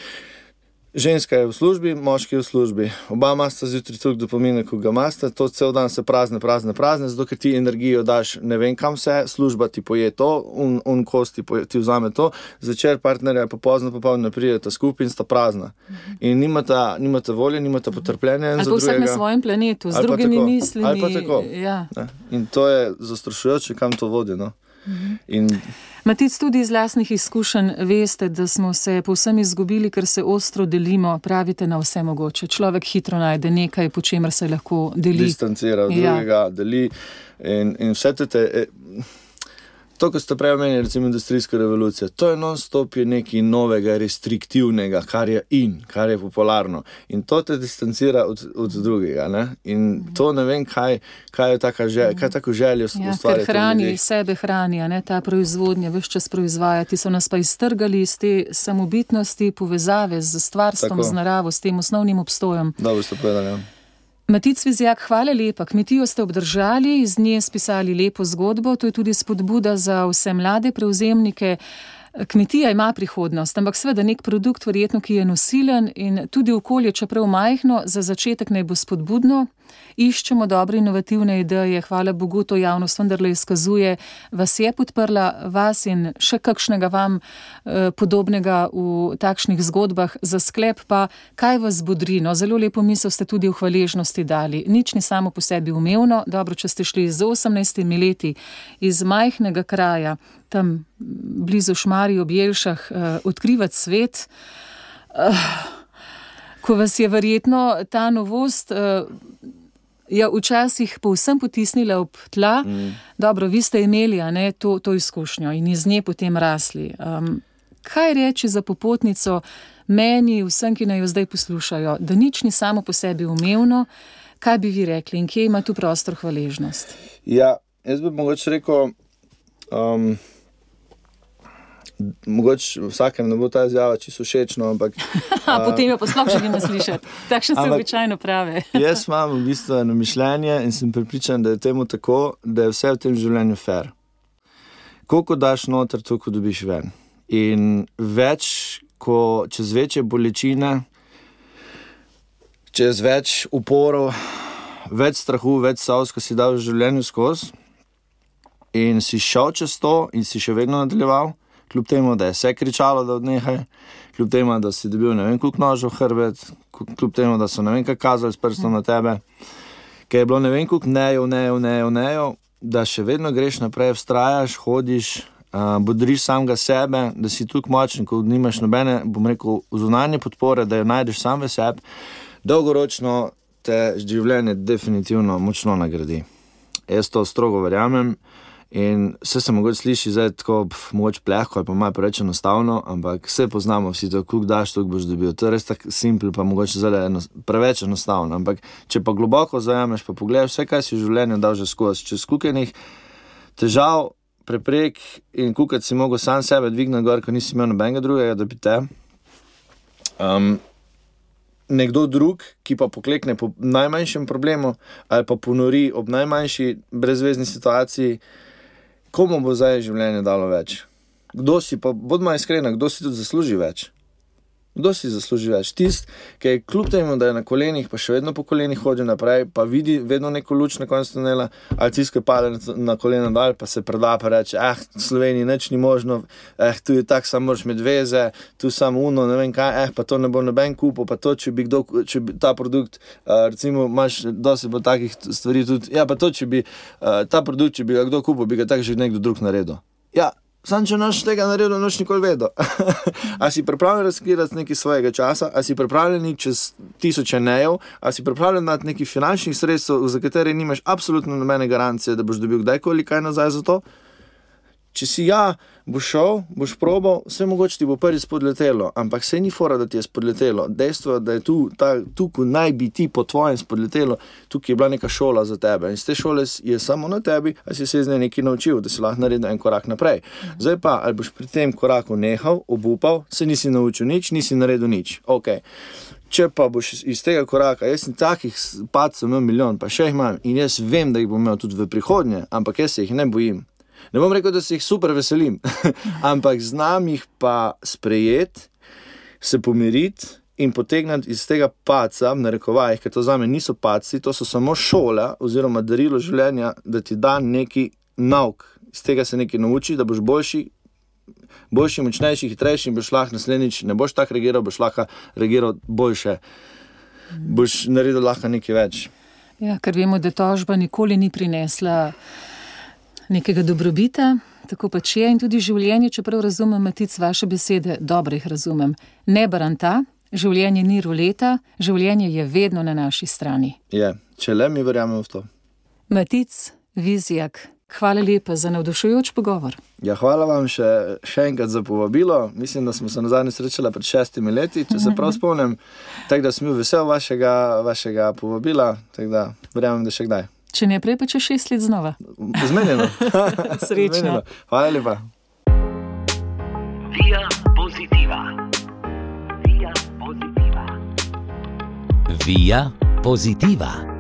Ženska je v službi, moški je v službi. Oba imata zjutraj toliko dopamina, kot ga imata, to cel dan se prazne, prazne, prazne, zato ker ti energijo daš ne vem kam vse, služba ti poje to, un, un kosti poje, ti vzame to, zvečer partnerja pa pozno popoldne prideta skupaj in sta prazna. In nimata, nimata volje, nimata potrpljenja. en Ali pa vsak na svojem planetu, z drugimi tako. mislimi. Ali pa tako. Ja. In to je zastrašujoče, kam to vodi. No? In Matic, tudi iz lastnih izkušenj veste, da smo se povsem izgubili, ker se ostro delimo, pravite na vse mogoče. Človek hitro najde nekaj, po čemer se lahko deli. distancira od Ja. drugega, deli. In, in vse te, eh, to, kar ste prej omenili, recimo industrijska revolucija, to je non-stop je nekaj novega, restriktivnega, kar je in, kar je popularno. In to te distancira od, od drugega. Ne? In to ne vem, kaj, kaj je taka želja, kaj tako željo Ja, ker ustvarjati. v hrani ljudeh. sebe, hrani, a ne ta proizvodnja, vse čas proizvajati. So nas pa iztrgali iz te samobitnosti, povezave z stvarstvom, Tako. z naravo, s tem osnovnim obstojem. Dobro ste povedali. Ja. Matic Vizjak, hvala lepa. Kmetijo ste obdržali, iz nje spisali lepo zgodbo. To je tudi spodbuda za vse mlade prevzemnike. Kmetija ima prihodnost, ampak seveda nek produkt, verjetno, ki je nosilen in tudi okolje, čeprav majhno, za začetek naj bo spodbudno. Iščemo dobre inovativne ideje, hvala Bogu, to javnost vendarle izkazuje, vas je podprla, vas in še kakšnega vam eh, podobnega v takšnih zgodbah. Za sklep pa, kaj vas bodri, no zelo lepo misel ste tudi v hvaležnosti dali. Nič ni samo po sebi umevno, dobro, če ste šli z 18 leti iz majhnega kraja, tam blizu Šmarij ob Jelšah, eh, odkrivati svet. Eh, ko vas je verjetno ta novost. Eh, Ja, včasih povsem potisnila ob tla, mm. dobro, vi ste imeli ne, to, to izkušnjo in iz nje potem rasli. Um, kaj reči za popotnico meni, vsem, ki naj jo zdaj poslušajo, da nič ni samo po sebi umevno, kaj bi vi rekli in kje ima tu prostor hvaležnost? Ja, jaz bi mogoče rekel, um, mogoče vsakem ne bo ta izjava čisto všečna, ampak Ha, potem jo pa sploh želimo slišati. Takšne se Ampak- običajno pravi. jaz imam v bistvu eno mišljenje in sem pripričan, da je temu tako, da je vse v tem življenju fair. Koliko daš noter, toliko dobiš ven. In več, ko čez večje bolečine, čez več uporov, več strahu, več savs, ko si dal v življenju skozi, in si šel čez to, in si še vedno nadaljeval, kljub temu, da je vse kričalo, da odnehaj, kljub temu, da si dobil ne vem koliko nožev v hrbet, kljub temu, da so ne vem kaj kazali s prstom na tebe, ker je bilo ne vem koliko nejev, nejev, nejev, nejev, da še vedno greš naprej, vztrajaš, hodiš. Uh, budriš samega sebe, da si tukaj močen, ko nimaš nobene, bom rekel, zunanje podpore, da jo najdeš sam v sebi, dolgoročno te življenje definitivno močno nagradi. Jaz to strogo verjamem. In vse se mogoče sliši zdaj tako, mogoče plehko ali pa malo preveč enostavno, ampak vse poznamo, vsi to, koliko daš, toliko boš dobil. To je res tako simpel, pa mogoče zelo eno, preveč enostavno. Ampak če pa globoko zajameš, pa pogledaš vse, kaj si v življenju dal že skozi, čez kukenih težav, preprek in kukati si mogel sam sebe dvigniti gor, ko nisi imel nobenega drugega, da bi te. Um, nekdo drug, ki pa poklekne po najmanjšem problemu ali pa ponori ob najmanjši brezvezni situaciji, komu bo zdaj življenje dalo več? Kdo si pa, bodimo iskreni, kdo si tudi zasluži več? Kdo si zasluži več? Tisti, ki je kljub temu, da je na kolenih, pa še vedno po kolenih hodi naprej, pa vidi vedno neko luč na koncu tunela, ali tisti, ki pade na- na kolena dol, pa se preda pa reče: Ah, v Sloveniji nič ni možno, eh, tu je tako, samo moraš med veze, tu samo uno, ne vem kaj, eh, pa to ne bo noben kupil, pa to, če bi kdo, če bi ta produkt, uh, recimo, imaš dosti bo takih stvari tudi, ja, pa to, če bi uh, ta produkt, če bi ga kdo kupil, bi ga tako že nekdo drug naredil. Ja, Sam, če noč tega naredil, noč nikoli vedel. a si pripravljen razkriti nekaj svojega časa, a si pripravljen čez tisoče nejev, a si pripravljen dati nekaj finančnih sredstev, za katere nimaš absolutno nobene garancije, da boš dobil kdajkoli kaj nazaj za to. Če si ja, boš šel, boš probal, vse mogoče ti bo prvi spodletelo, ampak se ni fora, da ti je spodletelo. Dejstvo je, da je tu, ta, tu ko naj bi ti po tvojem spodletelo, tukaj je bila neka šola za tebe. In z te šole je samo na tebi, a si se iz nje nekaj naučil, da si lahko naredil en korak naprej. Zdaj pa, ali boš pri tem koraku nehal, obupal, se nisi naučil nič, nisi naredil nič. Okay. Če pa boš iz tega koraka, jaz sem takih padcev imel milijon, pa še jih imam in jaz vem, da jih bom imel tudi v prihodnje, ampak jaz se jih ne bojim. Ne bom rekel, da se jih super veselim, ampak znam jih pa sprejeti, se pomiriti in potegniti iz tega paca, na rekovajih, ker to za me niso paci, to so samo šole oziroma darilo življenja, da ti da neki nauk, iz tega se nekaj nauči, da boš boljši. Boljši, močnejši, hitrejši, boš lahko naslednjič ne boš tako reagiral, boš lahko reagiral boljše, boš naredil lahko nekaj več. Ja, ker vemo, da tožba nikoli ni prinesla nekega dobrobita, tako pač je in tudi življenje, čeprav razumem, matic vaše besede, dobro jih razumem. Ne baranta, življenje ni ruleta, življenje je vedno na naši strani. Je, če le mi verjamemo v to. Matic, vizijak, hvala lepa za navdušujoč pogovor. Ja, hvala vam še, še enkrat za povabilo. Mislim, da smo se na zadnje srečali pred šestimi leti, če se prav spomnim. Tako da sem bil vesel vašega, vašega povabila, tako da verjamem, da še kdaj. Če ne prej, pa če šest let znova. Zmenjeno. Srečno. Zmenjeno. Hvala lepa. Via positiva. Via positiva. Via Positiva.